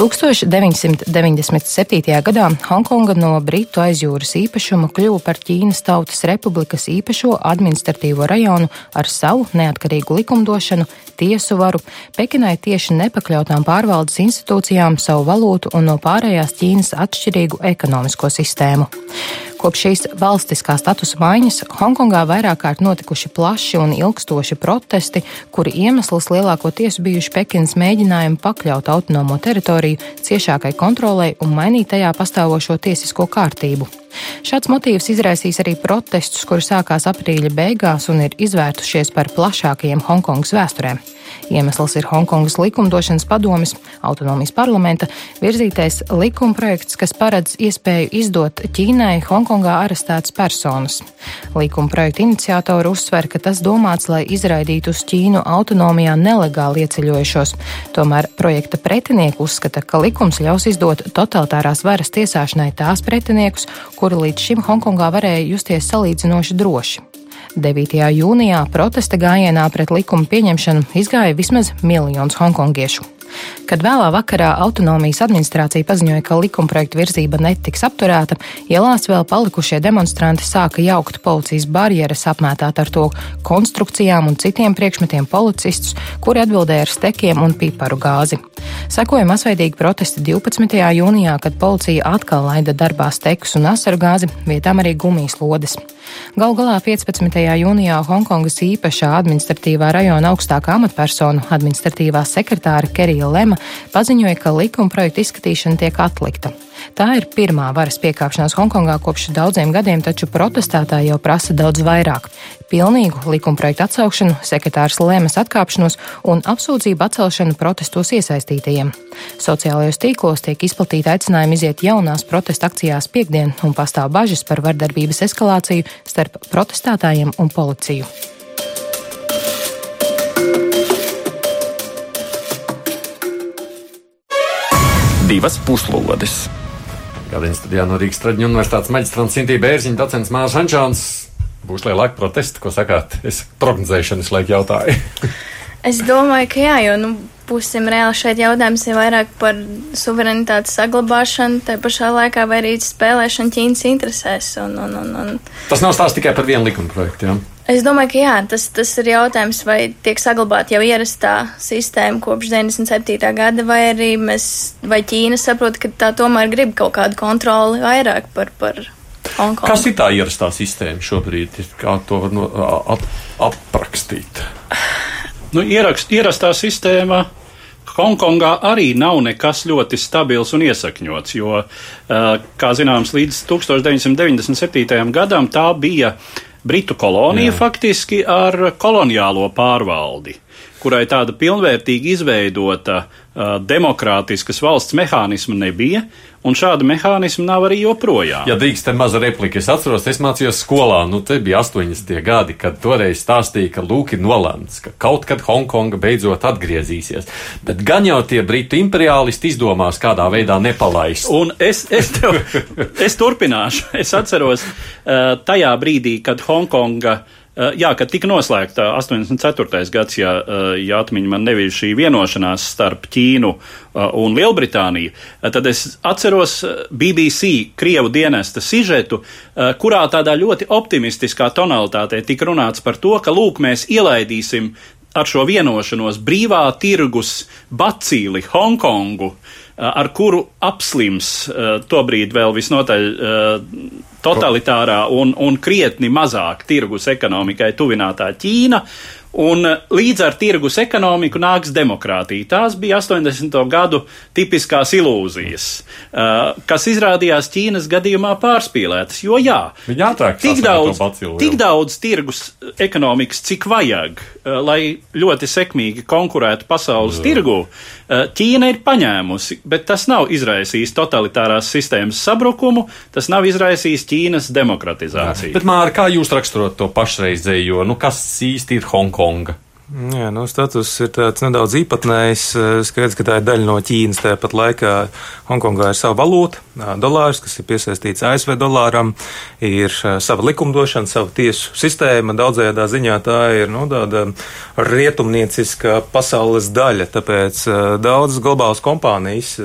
1997. gadā Hongkonga no Britu aizjūras īpašuma kļuva par Ķīnas Tautas Republikas īpašo administratīvo rajonu ar savu neatkarīgu likumdošanu, tiesu varu, Pekinai tieši nepakļautām pārvaldes institūcijām, savu valūtu un no pārējās Ķīnas atšķirīgu ekonomisko sistēmu. Kopš šīs valstiskā statusa maiņas Hongkongā vairāk kārt notikuši plaši un ilgstoši protesti, kuri iemesls lielākoties bijuši Pekinas mēģinājumi pakļaut autonomo teritoriju ciešākai kontrolei un mainīt tajā pastāvošo tiesisko kārtību. Šāds motīvs izraisīs arī protestus, kuri sākās aprīļa beigās un ir izvērtušies par plašākajiem Hongkongas vēsturēm. Iemesls ir Hongkongas likumdošanas padomis, autonomijas parlamenta virzītais likumprojekts, kas paredz iespēju izdot Ķīnai Hongkongā arestētas personas. Likumprojekta iniciatori uzsver, ka tas domāts, lai izraidītu uz Ķīnu autonomijā nelegāli ieceļojušos. Tomēr projekta pretinieki uzskata, ka likums ļaus izdot totalitārās varas tiesāšanai tās pretiniekus, kuri līdz šim Hongkongā varēja justies salīdzinoši droši. 9. jūnijā protesta gājienā pret likuma pieņemšanu izgāja vismaz miljons hongkongiešu. Kad vēlā vakarā autonomijas administrācija paziņoja, ka likumprojekta virzība netiks apturēta, ielās vēl palikušie demonstranti sāka jaukt policijas barjeras, apmētāt ar to konstrukcijām un citiem priekšmetiem policistus, kuri atbildēja ar stekiem un piparu gāzi. Sekoja masveidīgi protesti 12. jūnijā, kad policija atkal laida darbā stekus un asaru gāzi, vietām arī gumijas lodes. Gal galā 15. jūnijā Hongkongas īpašā administratīvā rajona augstākā amatpersona, administratīvā sekretāra Kerija Lema, paziņoja, ka likuma projekta izskatīšana tiek atlikta. Tā ir pirmā varas piekāpšanās Hongkongā kopš daudziem gadiem, taču protestētāji jau prasa daudz vairāk - pilnīgu likumprojektu atsaukšanu, sekretārs Lēmas atkāpšanos un apsūdzību atcelšanu protestos iesaistītajiem. Sociālajos tīklos tiek izplatīti aicinājumi iziet jaunās protesta akcijās piekdien un pastāv bažas par vardarbības eskalāciju starp protestētājiem un policiju. divas puslodes. Gādījums studijā no Rīgas Traģiņu universitātes maģistrants Sintīja Bērziņa, docents Mārs Hančāns. Būs lielāka protesta, ko sakāt? Es prognozēšanas laiku jautāju. es domāju, ka jā, jo, nu, būsim reāli šeit jautājums ir vairāk par suverenitātes saglabāšanu, tai pašā laikā vai arī spēlēšanu Ķīnas interesēs. Un, un, un, un. Tas nav stāsts tikai par vienu likuma projektu, jā? Es domāju, ka jā, tas, tas ir jautājums, vai tiek saglabāta jau ierastā sistēma kopš 97. gada, vai arī mēs, vai Ķīna saprot, ka tā tomēr grib kaut kādu kontroli vairāk par, par Hongkongu. Kas ir tā ierastā sistēma šobrīd? Kā to var no, ap, aprakstīt? Nu, ierakst, ierastā sistēma Hongkongā arī nav nekas ļoti stabils un iesakņots, jo, kā zināms, līdz 1997. gadam tā bija Britu kolonija Jā. faktiski ar koloniālo pārvaldi, kurai tāda pilnvērtīgi izveidota uh, demokrātiskas valsts mehānisma nebija, Un šāda mehānisma nav arī joprojām. Ja drīkst, te maza replika. Es atceros, es mācījos skolā, nu te bija 80. gadi, kad toreiz stāstīja, ka lūk ir nolēmts, ka kaut kad Hongkonga beidzot atgriezīsies. Bet gan jau tie britu imperialisti izdomās, kādā veidā nepalaist. Un es, es, tev, es turpināšu. Es atceros uh, tajā brīdī, kad Hongkonga uh, Eh, jā, kad tika noslēgta 84. gads, ja, eh, ja atmiņa man nebija šī vienošanās starp Ķīnu eh, un Lielbritāniju, tad es atceros BBC Krievu dienesta sižetu, kurā tādā ļoti optimistiskā tonalitātē tika runāts par to, ka lūk, mēs ielaidīsim ar šo vienošanos brīvā tirgus bacīli Hongkongu, ar kuru apslims tobrīd vēl visnotaļ totalitārā un, un krietni mazāk tirgus ekonomikai tuvinātā Ķīna. Un eh, līdz ar tirgus ekonomiku nāks demokrātija. Tās bija 80. gadu tipiskās ilūzijas, uh, kas izrādījās Ķīnas gadījumā pārspīlētas. Jo jā, tik daudz, tik daudz tirgus ekonomikas, cik vajag, uh, lai ļoti sekmīgi konkurētu pasaules jā. tirgu, Ķīna ir paņēmusi, bet tas nav izraisījis totalitārās sistēmas sabrukumu, tas nav izraisījis Ķīnas demokratizāciju. Jā. Bet, Māra, kā jūs raksturot to pašreizējo, nu kas īsti ir Hongkong? Hongkonga. Jā, nu, status ir tāds nedaudz īpatnējs. Skaidrs, ka tā ir daļa no Ķīnas. Tāpat laikā Hongkongā ir sava valūta, dolārs, kas ir piesaistīts ASV dolāram, ir sava likumdošana, sava tiesu sistēma. Daudzējādā ziņā tā ir nu, tāda rietumnieciska pasaules daļa. Tāpēc daudzas globālas kompānijas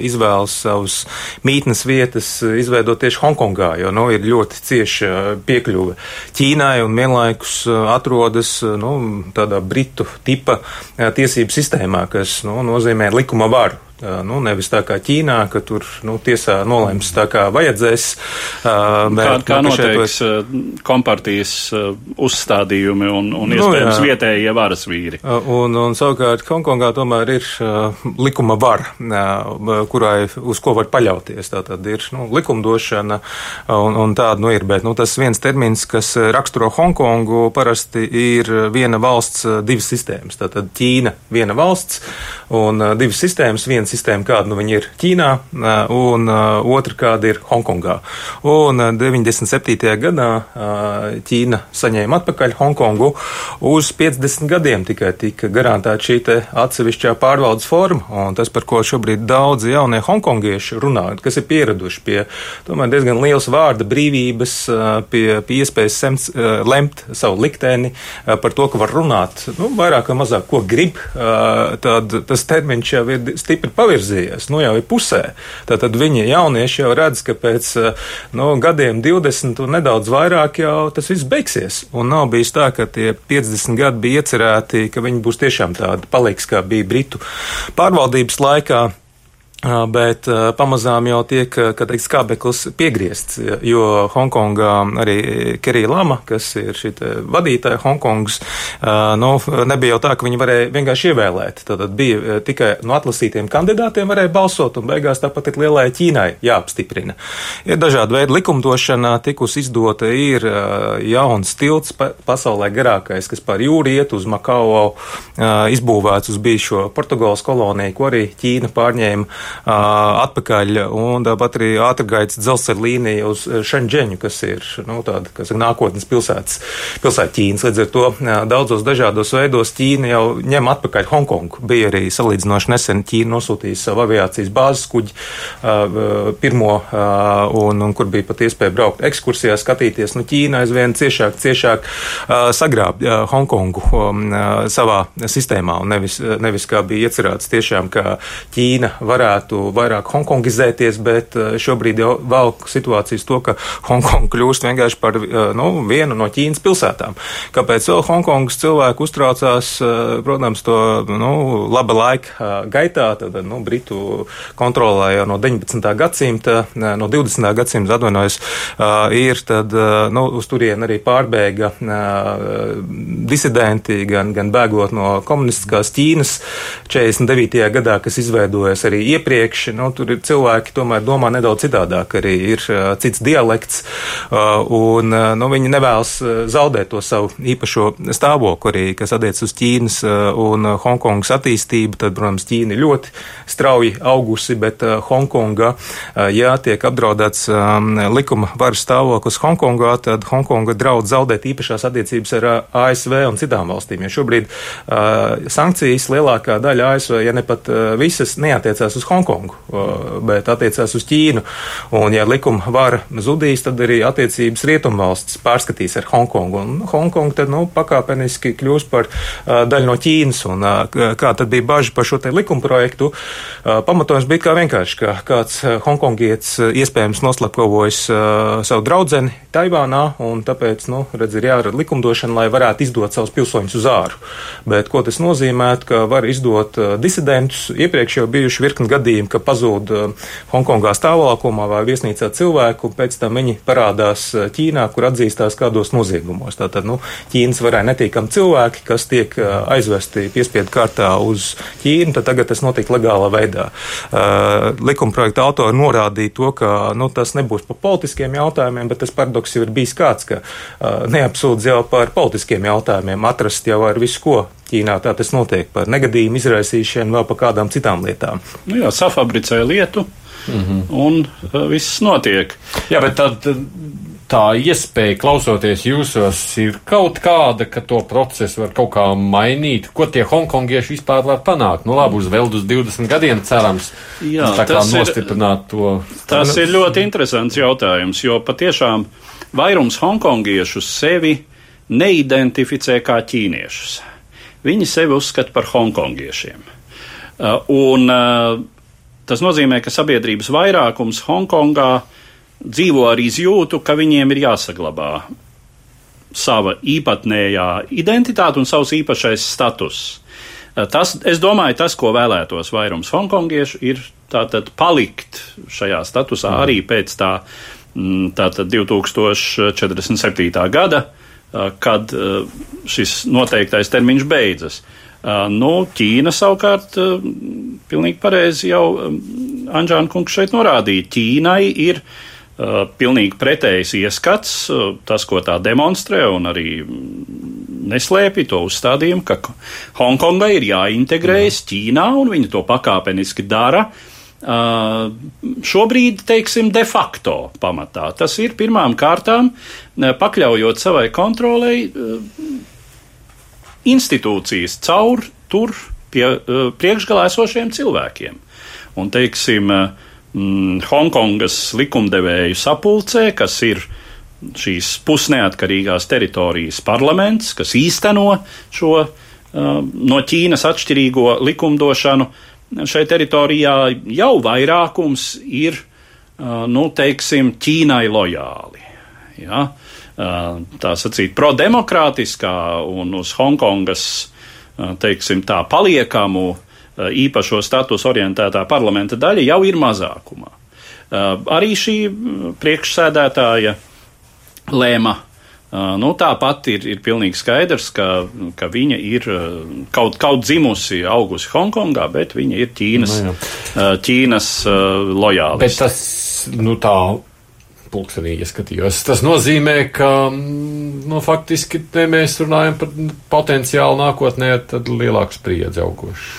izvēlas savus mītnes vietas izveidot tieši Hongkongā, jo nu, ir ļoti cieša piekļuve Ķīnai un vienlaikus atrodas nu, tādā britu tipa tiesību sistēmā, kas nu, nozīmē likuma varu. Nu, nevis tā kā Ķīnā, ka tur nu, tiesā nolēms tā kā vajadzēs. Bet, kā kā nu, noteiks šeit... kompartijas uzstādījumi un, un nu, iespējams jā. vietējie varas vīri. Un, un savukārt Hongkongā tomēr ir likuma vara, kurai, uz ko var paļauties. Tā tad ir nu, likumdošana un, un tāda nu ir. Bet nu, tas viens termins, kas raksturo Hongkongu, parasti ir viena valsts, divas sistēmas. Tātad Ķīna, viena valsts un divas sistēmas. Viena sistēma, kāda nu ir Ķīnā, un otra, kāda ir Hongkongā. Un 97. gadā Ķīna saņēma atpakaļ Hongkongu. Uz 50 gadiem tikai tika garantēta šī atsevišķā pārvaldes forma, un tas, par ko šobrīd daudzi jaunie hongkongieši runā, kas ir pieraduši pie tomēr diezgan liels vārda brīvības, pie, pie iespējas semt, lemt savu likteni, par to, ka var runāt nu, vairāk vai mazāk, ko grib, tad tas termiņš jau ir stipri pavirzījies, nu jau ir pusē. Tātad viņi jaunieši jau redz, ka pēc nu, gadiem 20 un nedaudz vairāk jau tas viss beigsies. Un nav bijis tā, ka tie 50 gadi bija iecerēti, ka viņi būs tiešām tādi paliks, kā bija Britu pārvaldības laikā. Bet pamazām jau tiek teikt, skābeklis piegriezts, jo Hongkongā arī Kerija Lama, kas ir šī vadītāja Hongkongas, nu, nebija jau tā, ka viņi varēja vienkārši ievēlēt. Tad bija tikai no atlasītiem kandidātiem varēja balsot, un beigās tāpat ir lielai Ķīnai jāapstiprina. Ir dažādi veidi likumdošana, tikus izdota ir jauns tilts pasaulē garākais, kas pār jūru iet uz Makao, izbūvēts uz bijušo Portugāles koloniju, ko arī Ķīna pārņēma atpakaļ, un tāpat arī ātrgaitas dzelzceļa līnija uz Šenģeņu, kas ir nu, tāda, kas ir nākotnes pilsētas, pilsēta Ķīnas. Līdz ar to daudzos dažādos veidos Ķīna jau ņem atpakaļ Hongkongu. Bija arī salīdzinoši nesen Ķīna nosūtījusi savu aviācijas bāzes kuģi pirmo, un, un kur bija pat iespēja braukt ekskursijā, skatīties. Nu, Ķīna aizvien ciešāk, ciešāk sagrāb Hongkongu savā sistēmā, un nevis, nevis kā bija iecerēts tiešām, ka Ķīna varētu varētu vairāk hongkongizēties, bet šobrīd jau vēl situācijas to, ka Hongkonga kļūst vienkārši par nu, vienu no Ķīnas pilsētām. Kāpēc vēl Hongkongas cilvēki uztraucās, protams, to nu, laba laika gaitā, tad nu, Britu kontrolē jau no 19. gadsimta, no 20. gadsimta atvainojas, ir tad nu, uz turieni arī pārbēga disidenti, gan, gan bēgot no komunistiskās Ķīnas 49. gadā, kas izveidojas arī iepriekš. Nu, tur ir cilvēki, tomēr domā nedaudz citādāk, arī ir cits dialekts, un nu, viņi nevēlas zaudēt to savu īpašo stāvokli, arī, kas attiec uz Ķīnas un Hongkongas attīstību. Tad, protams, Ķīna ļoti strauji augusi, bet Hongkonga, ja tiek apdraudēts likuma varas stāvoklis Hongkongā, tad Hongkonga draudz zaudēt īpašās attiecības ar ASV un citām valstīm. Jo šobrīd sankcijas lielākā daļa ASV, ja ne pat visas, neatiecās uz Hongkongu, uh, bet attiecās uz Ķīnu. Un, ja likuma vara zudīs, tad arī attiecības rietumvalsts pārskatīs ar Hongkongu. Un Hongkonga tad, nu, pakāpeniski kļūs par uh, daļu no Ķīnas. Un, uh, kā tad bija bažas par šo te likuma projektu? Pamatojums bija kā vienkārši, ka kāds hongkongietis iespējams noslapkavojas savu draudzeni Taivānā, un tāpēc, nu, redz, ir jārada likumdošana, lai varētu izdot savus pilsoņus uz āru. Bet ko tas nozīmē, ka var izdot disidentus? Iepriekš jau bijuši virkni gadījumi, ka pazūd uh, Hongkongā stāvoklimā vai viesnīcā cilvēku, pēc tam viņi parādās uh, Ķīnā, kur atzīstās kādos noziegumos. Tātad, nu, Ķīnas varēja netīkami cilvēki, kas tiek uh, aizvesti piespiedu kārtā uz Ķīnu, tad tagad tas notiek legālā veidā. Uh, likumprojekta autori norādīja to, ka nu, tas nebūs par politiskiem jautājumiem, bet tas paradoks jau ir bijis kāds, ka uh, neapsūdz jau par politiskiem jautājumiem, atrast jau ar visu ko. Ķīnā tā tas notiek par negadījumu izraisīšanu, vēl par kādām citām lietām. Nu jā, safabricē lietu, mm -hmm. un uh, viss notiek. Jā, bet tad tā iespēja klausoties jūsos ir kaut kāda, ka to procesu var kaut kā mainīt. Ko tie hongkongieši vispār var panākt? Nu, labi, uz vēl uz 20 gadiem cerams. Jā, tā kā nostiprināt ir, to. Tas ir ļoti interesants jautājums, jo patiešām vairums hongkongiešu sevi neidentificē kā ķīniešus. Viņi sevi uzskata par hongkongiešiem. Uh, un uh, tas nozīmē, ka sabiedrības vairākums Hongkongā dzīvo ar izjūtu, ka viņiem ir jāsaglabā sava īpatnējā identitāte un savs īpašais status. Uh, tas, es domāju, tas, ko vēlētos vairums hongkongiešu, ir tātad palikt šajā statusā arī pēc tā, mm, tātad 2047. gada kad šis noteiktais termiņš beidzas. Nu, Ķīna savukārt pilnīgi pareizi jau Anžāna kungs šeit norādīja. Ķīnai ir uh, pilnīgi pretējs ieskats, uh, tas, ko tā demonstrē, un arī neslēpj to uzstādījumu, ka Hongkongai ir jāintegrējas Jā. Ķīnā, un viņi to pakāpeniski dara. Uh, Uh, šobrīd, teiksim, de facto pamatā. Tas ir pirmām kārtām uh, pakļaujot savai kontrolei uh, institūcijas caur tur pie priekšgalā esošiem cilvēkiem. Un, teiksim, mm, Hongkongas likumdevēju sapulcē, kas ir šīs pusneatkarīgās teritorijas parlaments, kas īsteno šo no Ķīnas atšķirīgo likumdošanu, uh, šai teritorijā jau vairākums ir, nu, teiksim, Ķīnai lojāli. Ja? Tā sacīt, prodemokrātiskā un uz Hongkongas, teiksim, tā paliekamu īpašo status orientētā parlamenta daļa jau ir mazākumā. Arī šī priekšsēdētāja lēma Nu, tāpat ir, ir pilnīgi skaidrs, ka, ka viņa ir kaut, kaut dzimusi, augusi Hongkongā, bet viņa ir Ķīnas, no nu Ķīnas lojāli. Bet tas, nu tā, pulkstenī ieskatījos. Tas nozīmē, ka, nu, faktiski te mēs runājam par potenciālu nākotnē, tad lielāku spriedzi augošu.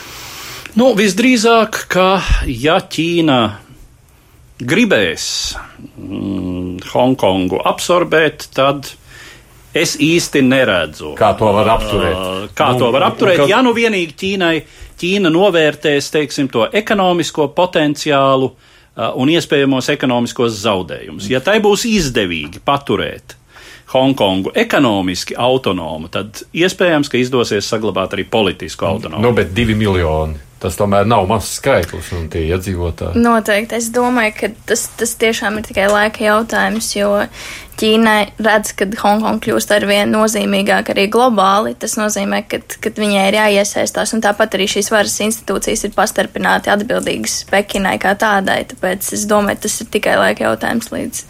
Nu, visdrīzāk, ka ja Ķīna gribēs mm, Hongkongu absorbēt, tad Es īsti neredzu. Kā to var apturēt? Kā nu, to var apturēt? Ka... Ja nu vienīgi Ķīnai, Ķīna novērtēs, teiksim, to ekonomisko potenciālu un iespējamos ekonomiskos zaudējumus. Ja tai būs izdevīgi paturēt Hongkongu ekonomiski autonomu, tad iespējams, ka izdosies saglabāt arī politisku autonomiju. Nu, bet divi miljoni Tas tomēr nav mazs skaitlis un tie iedzīvotāji. Noteikti. Es domāju, ka tas, tas tiešām ir tikai laika jautājums, jo Ķīnai redz, ka Hongkong kļūst ar vien nozīmīgāk arī globāli. Tas nozīmē, ka, ka viņai ir jāiesaistās, un tāpat arī šīs varas institūcijas ir pastarpināti atbildīgas Pekinai kā tādai. Tāpēc es domāju, tas ir tikai laika jautājums līdz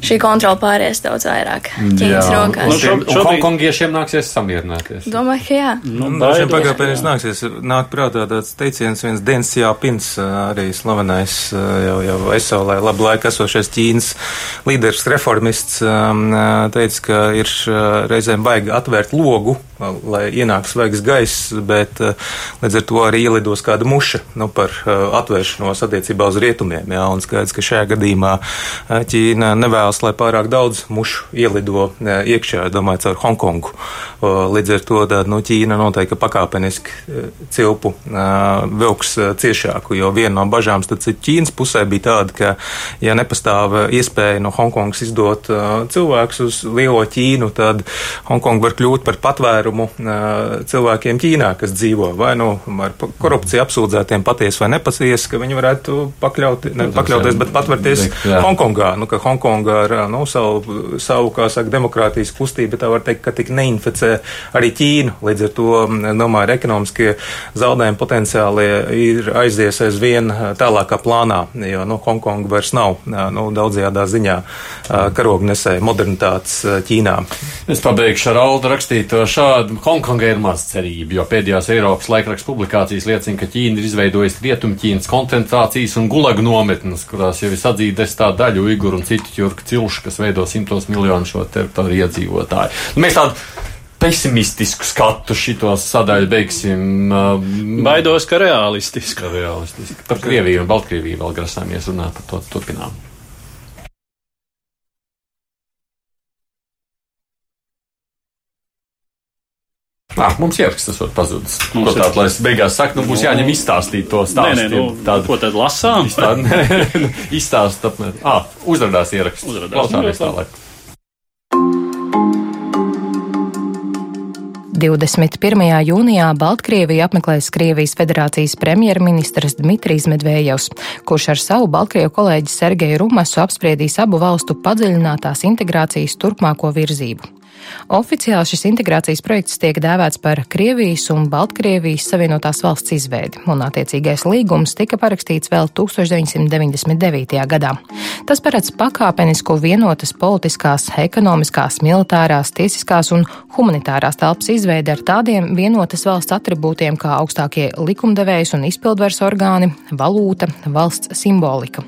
šī kontrola pāries daudz vairāk Ķīnas rokās. Nu, šo, šobrīd... Hongkongiešiem nāksies samierināties. Domāju, ka jā. Nu, Dažiem pagātnēs nāksies nāk prātā tāds teiciens, viens Dens Jāpins, arī slavenais jau, jau aizsaulē labu laiku esošais Ķīnas līderis, reformists, teica, ka ir reizēm baigi atvērt logu, lai ienāk svaigs gaiss, bet līdz ar to arī ielidos kāda muša nu, par atvēršanos attiecībā uz rietumiem. Jā, un skaidrs, ka šajā gadījumā Ķīna nevēlas lai pārāk daudz mušu ielido iekšā, domāju, caur Hongkongu. Līdz ar to tā, nu, Ķīna noteikti pakāpeniski cilpu vilks ciešāku, jo viena no bažām Ķīnas pusē bija tāda, ka, ja nepastāv iespēja no Hongkongas izdot cilvēkus uz lielo Ķīnu, tad Hongkonga var kļūt par patvērumu cilvēkiem Ķīnā, kas dzīvo vai nu ar korupciju apsūdzētiem patiesi vai nepatiesi, ka viņi varētu pakļaut, ne, pakļauties, bet patvērties Hongkongā. Nu, Hongkonga ar nu, savu, savu, kā saka, demokrātijas kustību, tā var teikt, ka tik neinficē arī Ķīnu. Līdz ar to, domāju, ekonomiskie zaudējumi potenciāli ir aizies aizvien tālākā plānā, jo, nu, Hongkonga vairs nav, nu, daudzajādā ziņā karognesēja modernitātes Ķīnā. Es pabeigšu ar Aldu rakstīto šādu. Hongkonga ir maz cerība, jo pēdējās Eiropas laikraksta publikācijas liecina, ka Ķīna ir izveidojusi Rietumķīnas koncentrācijas un gulagu nometnes, kurās jau ir sadzīta tā daļa uiguru un citu ķurku cilšu, kas veido simtos miljonu šo teritoriju iedzīvotāju. Nu, mēs tādu pesimistisku skatu šitos sadaļu beigsim. Uh, Baidos, ka realistisku. Realistisku. Par Krieviju un Baltkrieviju vēl grasāmies runāt, par to turpinām. Ah, mums ieraksts tas var pazudis. Ko tādu, lai es beigās saku, nu būs jāņem izstāstīt to stāstu. Nē, nē, nu, tādu, ko tad lasām? Izstāst, apmēram. Ah, uzrādās ieraksts. Uzrādās. Klausāmies nu, tālāk. 21. jūnijā Baltkrieviju apmeklēs Krievijas federācijas premjerministrs Dmitrijs Medvējevs, kurš ar savu Baltkrievu kolēģi Sergeju Rumasu apspriedīs abu valstu padziļinātās integrācijas turpmāko virzību. Oficiāli šis integrācijas projekts tiek dēvēts par Krievijas un Baltkrievijas Savienotās valsts izveidi, un attiecīgais līgums tika parakstīts vēl 1999. gadā. Tas paredz pakāpenisku vienotas politiskās, ekonomiskās, militārās, tiesiskās un humanitārās telpas izveidi ar tādiem vienotas valsts attribūtiem kā augstākie likumdevējs un izpildvaras orgāni, valūta, valsts simbolika.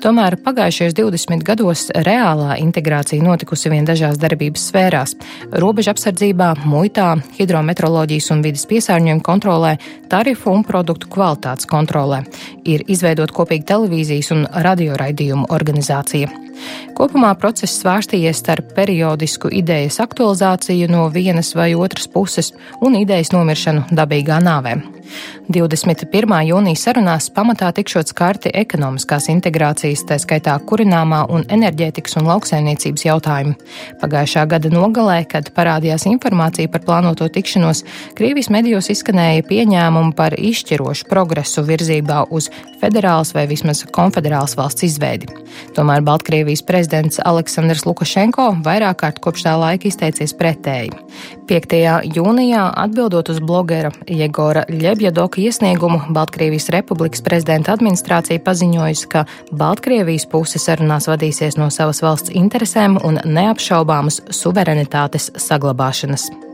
Tomēr pagājušajos 20 gados reālā integrācija notikusi vien dažās darbības sfērās - robeža apsardzībā, muitā, hidrometeoroloģijas un vidas piesārņojuma kontrolē, tarifu un produktu kvalitātes kontrolē. Ir izveidot kopīgi televīzijas un radioraidījumu organizācija. Kopumā process svārstījies starp periodisku idejas aktualizāciju no vienas vai otras puses un idejas nomiršanu dabīgā nāvē. 21. jūnijas sarunās pamatā tikšot skarti ekonomiskās integrācijas, tā skaitā kurināmā un enerģētikas un lauksaimniecības jautājumi. Pagājušā gada nogalē, kad parādījās informācija par plānoto tikšanos, Krievijas medijos izskanēja pieņēmumi par izšķirošu progresu virzībā uz federālas vai vismaz konfederālas valsts izveidi. Tomēr Baltkrievijas prezidents Aleksandrs Lukašenko vairāk kārt kopš tā laika izteicies pretēji. 5. jūnijā atbildot uz blogera Jegora Ļebjadoka iesniegumu, Baltkrievijas Republikas prezidenta administrācija paziņojusi, ka Baltkrievijas puse sarunās vadīsies no savas valsts interesēm un neapšaubāmas suverenitātes saglabāšanas.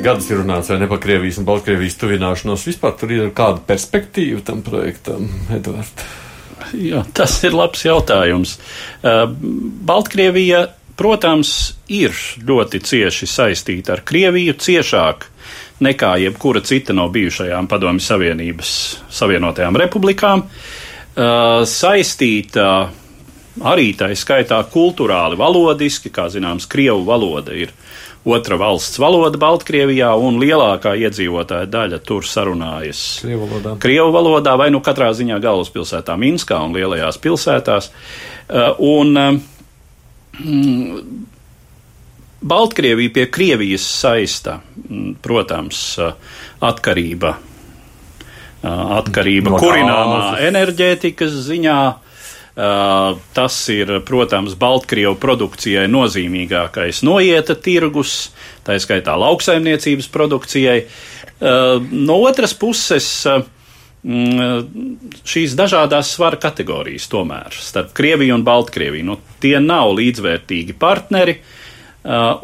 Cik gadus ir runāts ne par Krievijas un Baltkrievijas tuvināšanos? Vispār tur ir kāda perspektīva tam projektam, Edvards? Jā, tas ir labs jautājums. Baltkrievija protams, ir ļoti cieši saistīta ar Krieviju, ciešāk nekā jebkura cita no bijušajām Padomju Savienības Savienotajām republikām. Saistīta arī tā skaitā kultūrāli, valodiski, kā zināms, Krievu valoda ir otra valsts valoda Baltkrievijā, un lielākā iedzīvotāja daļa tur sarunājas Krievu valodā. Krievu valodā vai nu katrā ziņā galvaspilsētā Minskā un lielajās pilsētās. Uh, un, uh, Mm, Baltkrievija pie Krievijas saista, protams, atkarība. Atkarība no kurināmā enerģētikas ziņā. Tas ir, protams, Baltkrievu produkcijai nozīmīgākais noieta tirgus, tā skaitā lauksaimniecības produkcijai. No otras puses, šīs dažādas svara kategorijas tomēr starp Krieviju un Baltkrieviju. Nu, tie nav līdzvērtīgi partneri,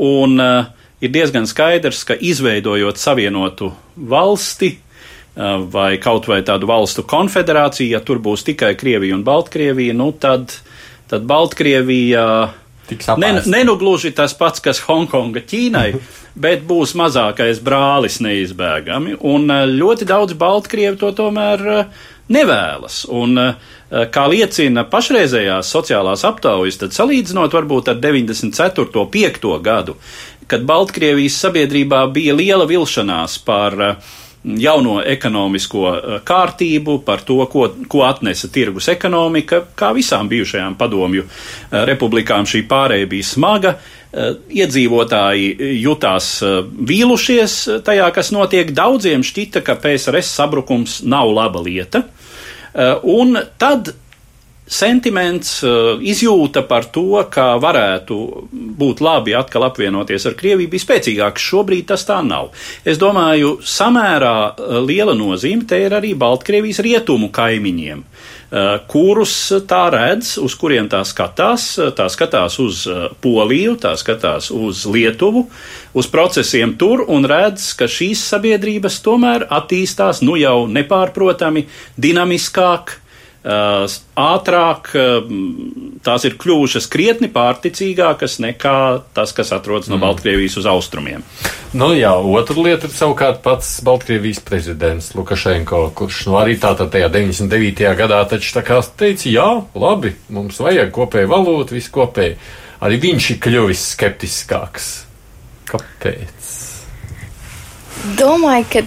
un ir diezgan skaidrs, ka izveidojot savienotu valsti, vai kaut vai tādu valstu konfederāciju, ja tur būs tikai Krievija un Baltkrievija, nu tad, tad Baltkrievija ne, nenugluži tas pats, kas Hongkonga Ķīnai, bet būs mazākais brālis neizbēgami, un eh, ļoti daudz Baltkrievi to tomēr eh, nevēlas. Un, kā liecina pašreizējās sociālās aptaujas, tad salīdzinot varbūt ar 94. 5. gadu, kad Baltkrievijas sabiedrībā bija liela vilšanās par uh, jauno ekonomisko eh, kārtību, par to, ko, ko atnesa tirgus ekonomika. Kā visām bijušajām padomju eh, republikām šī pārēja bija smaga. Eh, iedzīvotāji jutās vīlušies tajā, kas notiek. Daudziem šķita, ka PSRS sabrukums nav laba lieta. Un tad sentiments, eh, izjūta par to, ka varētu būt labi atkal apvienoties ar Krieviju, bija spēcīgāks. Šobrīd tas tā nav. Es domāju, samērā eh, liela nozīme te ir arī Baltkrievijas rietumu kaimiņiem, eh, kurus tā redz, uz kuriem tā skatās. Tā skatās uz Poliju, tā skatās uz Lietuvu, uz procesiem tur un redz, ka šīs sabiedrības tomēr attīstās nu jau nepārprotami dinamiskāk ātrāk, tās ir kļuvušas krietni pārticīgākas nekā tas, kas atrodas no mm. Baltkrievijas uz austrumiem. Nu, jā, otra lieta ir savukārt pats Baltkrievijas prezidents Lukašenko, kurš nu, arī tātad tajā 99. gadā taču tā kā teica, jā, labi, mums vajag kopēju valūtu, visu kopēju. Arī viņš ir kļuvis skeptiskāks. Kāpēc? Domāju, ka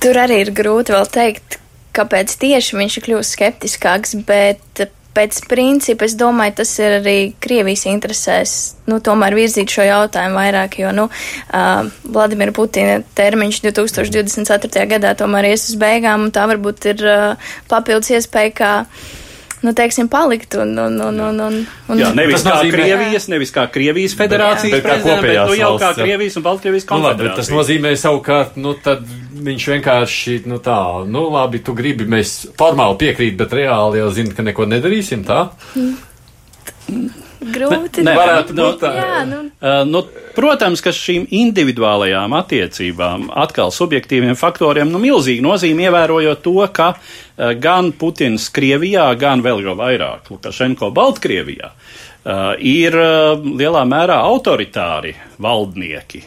tur arī ir grūti vēl teikt, kāpēc tieši viņš ir kļuvis skeptiskāks, bet pēc principa es domāju, tas ir arī Krievijas interesēs, nu, tomēr virzīt šo jautājumu vairāk, jo, nu, uh, Vladimira Putina termiņš 2024. gadā tomēr ies uz beigām, un tā varbūt ir uh, papildus iespēja, kā nu, teiksim, palikt. Un, un, un, un, un, un, jā, nevis kā nozīmē, Krievijas, nevis kā Krievijas federācijas bet, bet, bet nu, jau kā Krievijas un Baltkrievijas konfederācijas. Nu, labi, tas nozīmē savukārt, nu, tad viņš vienkārši, nu tā, nu labi, tu gribi, mēs formāli piekrīt, bet reāli jau zini, ka neko nedarīsim, tā? Mm. Grūti ne, varētu būt tā. Jā, nu. Uh, nu, protams, ka šīm individuālajām attiecībām, atkal subjektīviem faktoriem, nu, milzīgi nozīme ievērojot to, ka uh, gan Putins Krievijā, gan vēl jau vairāk Lukašenko Baltkrievijā uh, ir uh, lielā mērā autoritāri valdnieki.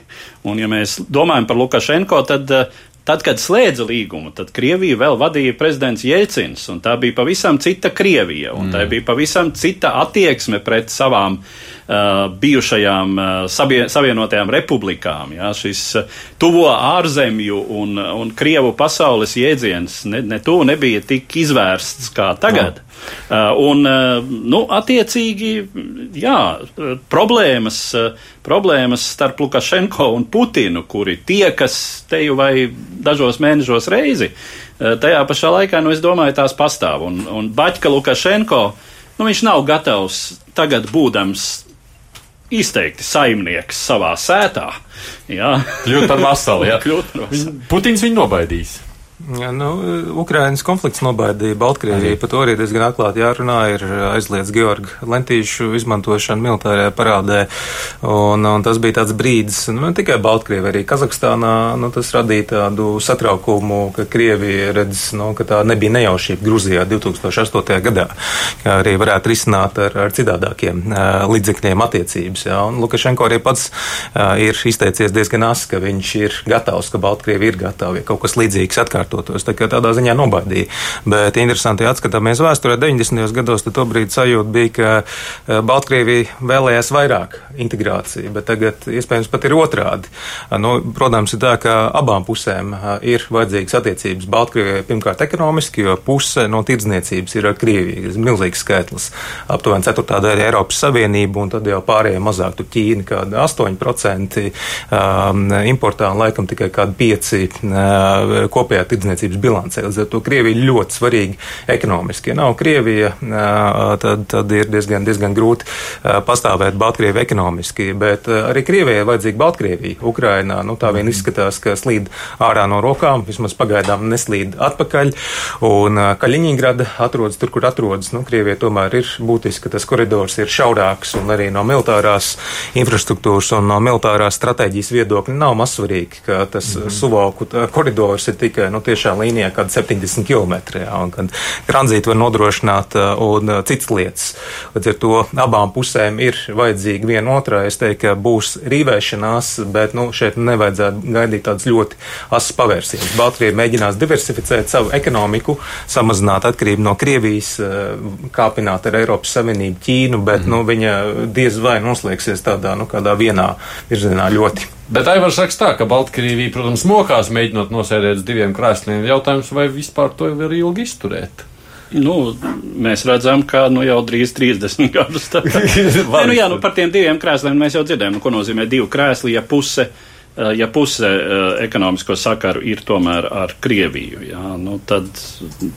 Un, ja mēs domājam par Lukašenko, tad uh, Tad, kad slēdza līgumu, tad Krieviju vēl vadīja prezidents Jelcins, un tā bija pavisam cita Krievija, un mm. tā bija pavisam cita attieksme pret savām uh, bijušajām uh, savienotajām republikām. Jā, šis uh, tuvo ārzemju un, un Krievu pasaules jēdziens ne, ne tu nebija tik izvērsts kā tagad. No. Uh, un, uh, nu, attiecīgi, jā, problēmas, uh, problēmas starp Lukašenko un Putinu, kuri tiekas te jau vai dažos mēnešos reizi, tajā pašā laikā, nu, es domāju, tās pastāv. Un, un Baķka Lukašenko, nu, viņš nav gatavs tagad būdams izteikti saimnieks savā sētā. Jā. Kļūt par vasalu, jā. Kļūt par vasalu. Putins viņu nobaidīs. Ja, nu, Ukrainas konflikts nobaidīja Baltkrieviju, par to arī diezgan atklāti jārunā, ir aizliedz Georgu Lentīšu izmantošanu militārajā parādē, un, un tas bija tāds brīdis, nu, ne tikai Baltkrievija, arī Kazahstānā, nu, tas radīja tādu satraukumu, ka Krievija redz, nu, ka tā nebija nejaušība Gruzijā 2008. gadā, kā arī varētu risināt ar, ar citādākiem līdzekļiem attiecības, ja, un Lukašenko arī pats ir izteicies diezgan asi, ka viņš ir gatavs, ka Baltkrievija ir gatava, ja kaut kas līdzīgs atkārt atkārtotos. Tā kā tādā ziņā nobaidīja. Bet interesanti, ja atskatāmies vēsturē 90. gados, tad tobrīd sajūta bija, ka uh, Baltkrievija vēlējās vairāk integrāciju, bet tagad iespējams pat ir otrādi. Uh, nu, protams, ir tā, ka abām pusēm ir vajadzīgas attiecības Baltkrievijai pirmkārt ekonomiski, jo puse no tirdzniecības ir ar Krieviju. Tas ir milzīgs skaitlis. Aptuveni ceturtā daļa Eiropas Savienība un tad jau pārējie mazāk. Tur Ķīna kāda 8% um, importā un laikam tikai kāda 5% uh, kopējā tirdzniecības bilancē. Līdz ar to Krievija ļoti svarīga ekonomiski. Ja nav Krievija, tad, tad ir diezgan, diezgan grūti pastāvēt Baltkrievijai ekonomiski. Bet arī Krievijai vajadzīga Baltkrievija. Ukrainā nu, tā vien izskatās, ka slīd ārā no rokām, vismaz pagaidām neslīd atpakaļ. Un Kaļiņģerada atrodas tur, kur atrodas. Nu, Krievijai tomēr ir būtiski, ka tas koridors ir šaurāks un arī no militārās infrastruktūras un no militārās stratēģijas viedokļa nav mazsvarīgi, ka tas mm -hmm. suvalku koridors ir tikai nu, tiešā līnijā kaut 70 km, jā, un kad tranzītu var nodrošināt un citas lietas. Līdz ar to abām pusēm ir vajadzīga viena otrai. Es teiktu, ka būs rīvēšanās, bet nu, šeit nevajadzētu gaidīt tādas ļoti asas pavērsienus. Baltkrievija mēģinās diversificēt savu ekonomiku, samazināt atkarību no Krievijas, kāpināt ar Eiropas Savienību, Ķīnu, bet mm -hmm. nu, viņa diez vai noslēgsies tādā nu, vienā virzienā ļoti. Bet Aivars saka tā, ka Baltkrievija, protams, mokās mēģinot nosēdēt uz diviem krēsliem. Jautājums, vai vispār to var ilgi izturēt? Nu, mēs redzam, ka nu, jau drīz 30 gadus. Nē, nu, jā, nu, par tiem diviem krēsliem mēs jau dzirdējām, nu, ko nozīmē divi krēsli, ja puse, ja puse ekonomisko sakaru ir tomēr ar Krieviju. Jā, nu, tad,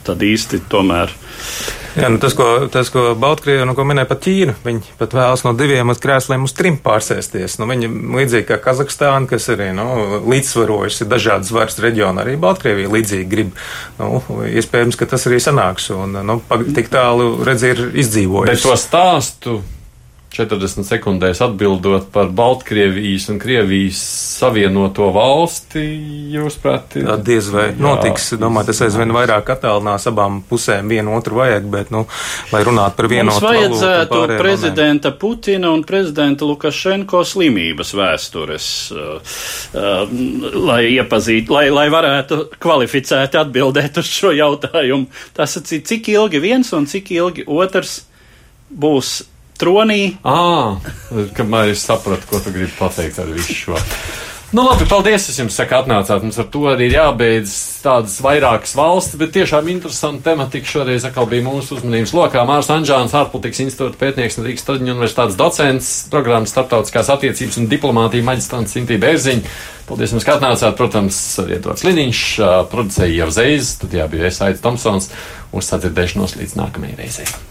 tad īsti tomēr. Jā, nu tas, ko, tas, ko Baltkrievija nu, minēja par Ķīnu, viņi pat vēlas no diviem uz krēsliem uz trim pārsēsties. Nu, viņi līdzīgi kā Kazahstāna, kas arī nu, līdzsvarojas dažādas varas reģionu, arī Baltkrievija līdzīgi grib. Nu, iespējams, ka tas arī sanāks un nu, tik tālu redz ir izdzīvojis. Bet to stāstu 40 sekundēs atbildot par Baltkrievijas un Krievijas savienoto valsti, jūs prāt? Jā, diez vai jā, notiks. Domāju, tas aizvien vairāk attālinās abām pusēm vienu otru vajag, bet, nu, lai runātu par vienu otru. Mums vajadzētu valūtu, prezidenta Putina un prezidenta Lukašenko slimības vēstures, uh, uh, lai iepazītu, lai, lai varētu kvalificēti atbildēt uz šo jautājumu. Tas ir cik ilgi viens un cik ilgi otrs būs tronī. À, kamēr es sapratu, ko tu gribi pateikt ar visu šo. Nu, labi, paldies, es jums saku, atnācāt. Mums ar to arī ir jābeidz tādas vairākas valstis, bet tiešām interesanti tematika šoreiz atkal bija mūsu uzmanības lokā. Mārs Anžāns, ārpolitikas institūta pētnieks un Rīgas Traģiņu universitātes docents, programmas starptautiskās attiecības un diplomātija maģistrants Sintī Bērziņa. Paldies jums, ka atnācāt. Protams, Vietors Liniņš, producēja jau Zeiz, tad jā, bija es Aits Tomsons. Uz sadzirdēšanos līdz nākamajai reizei.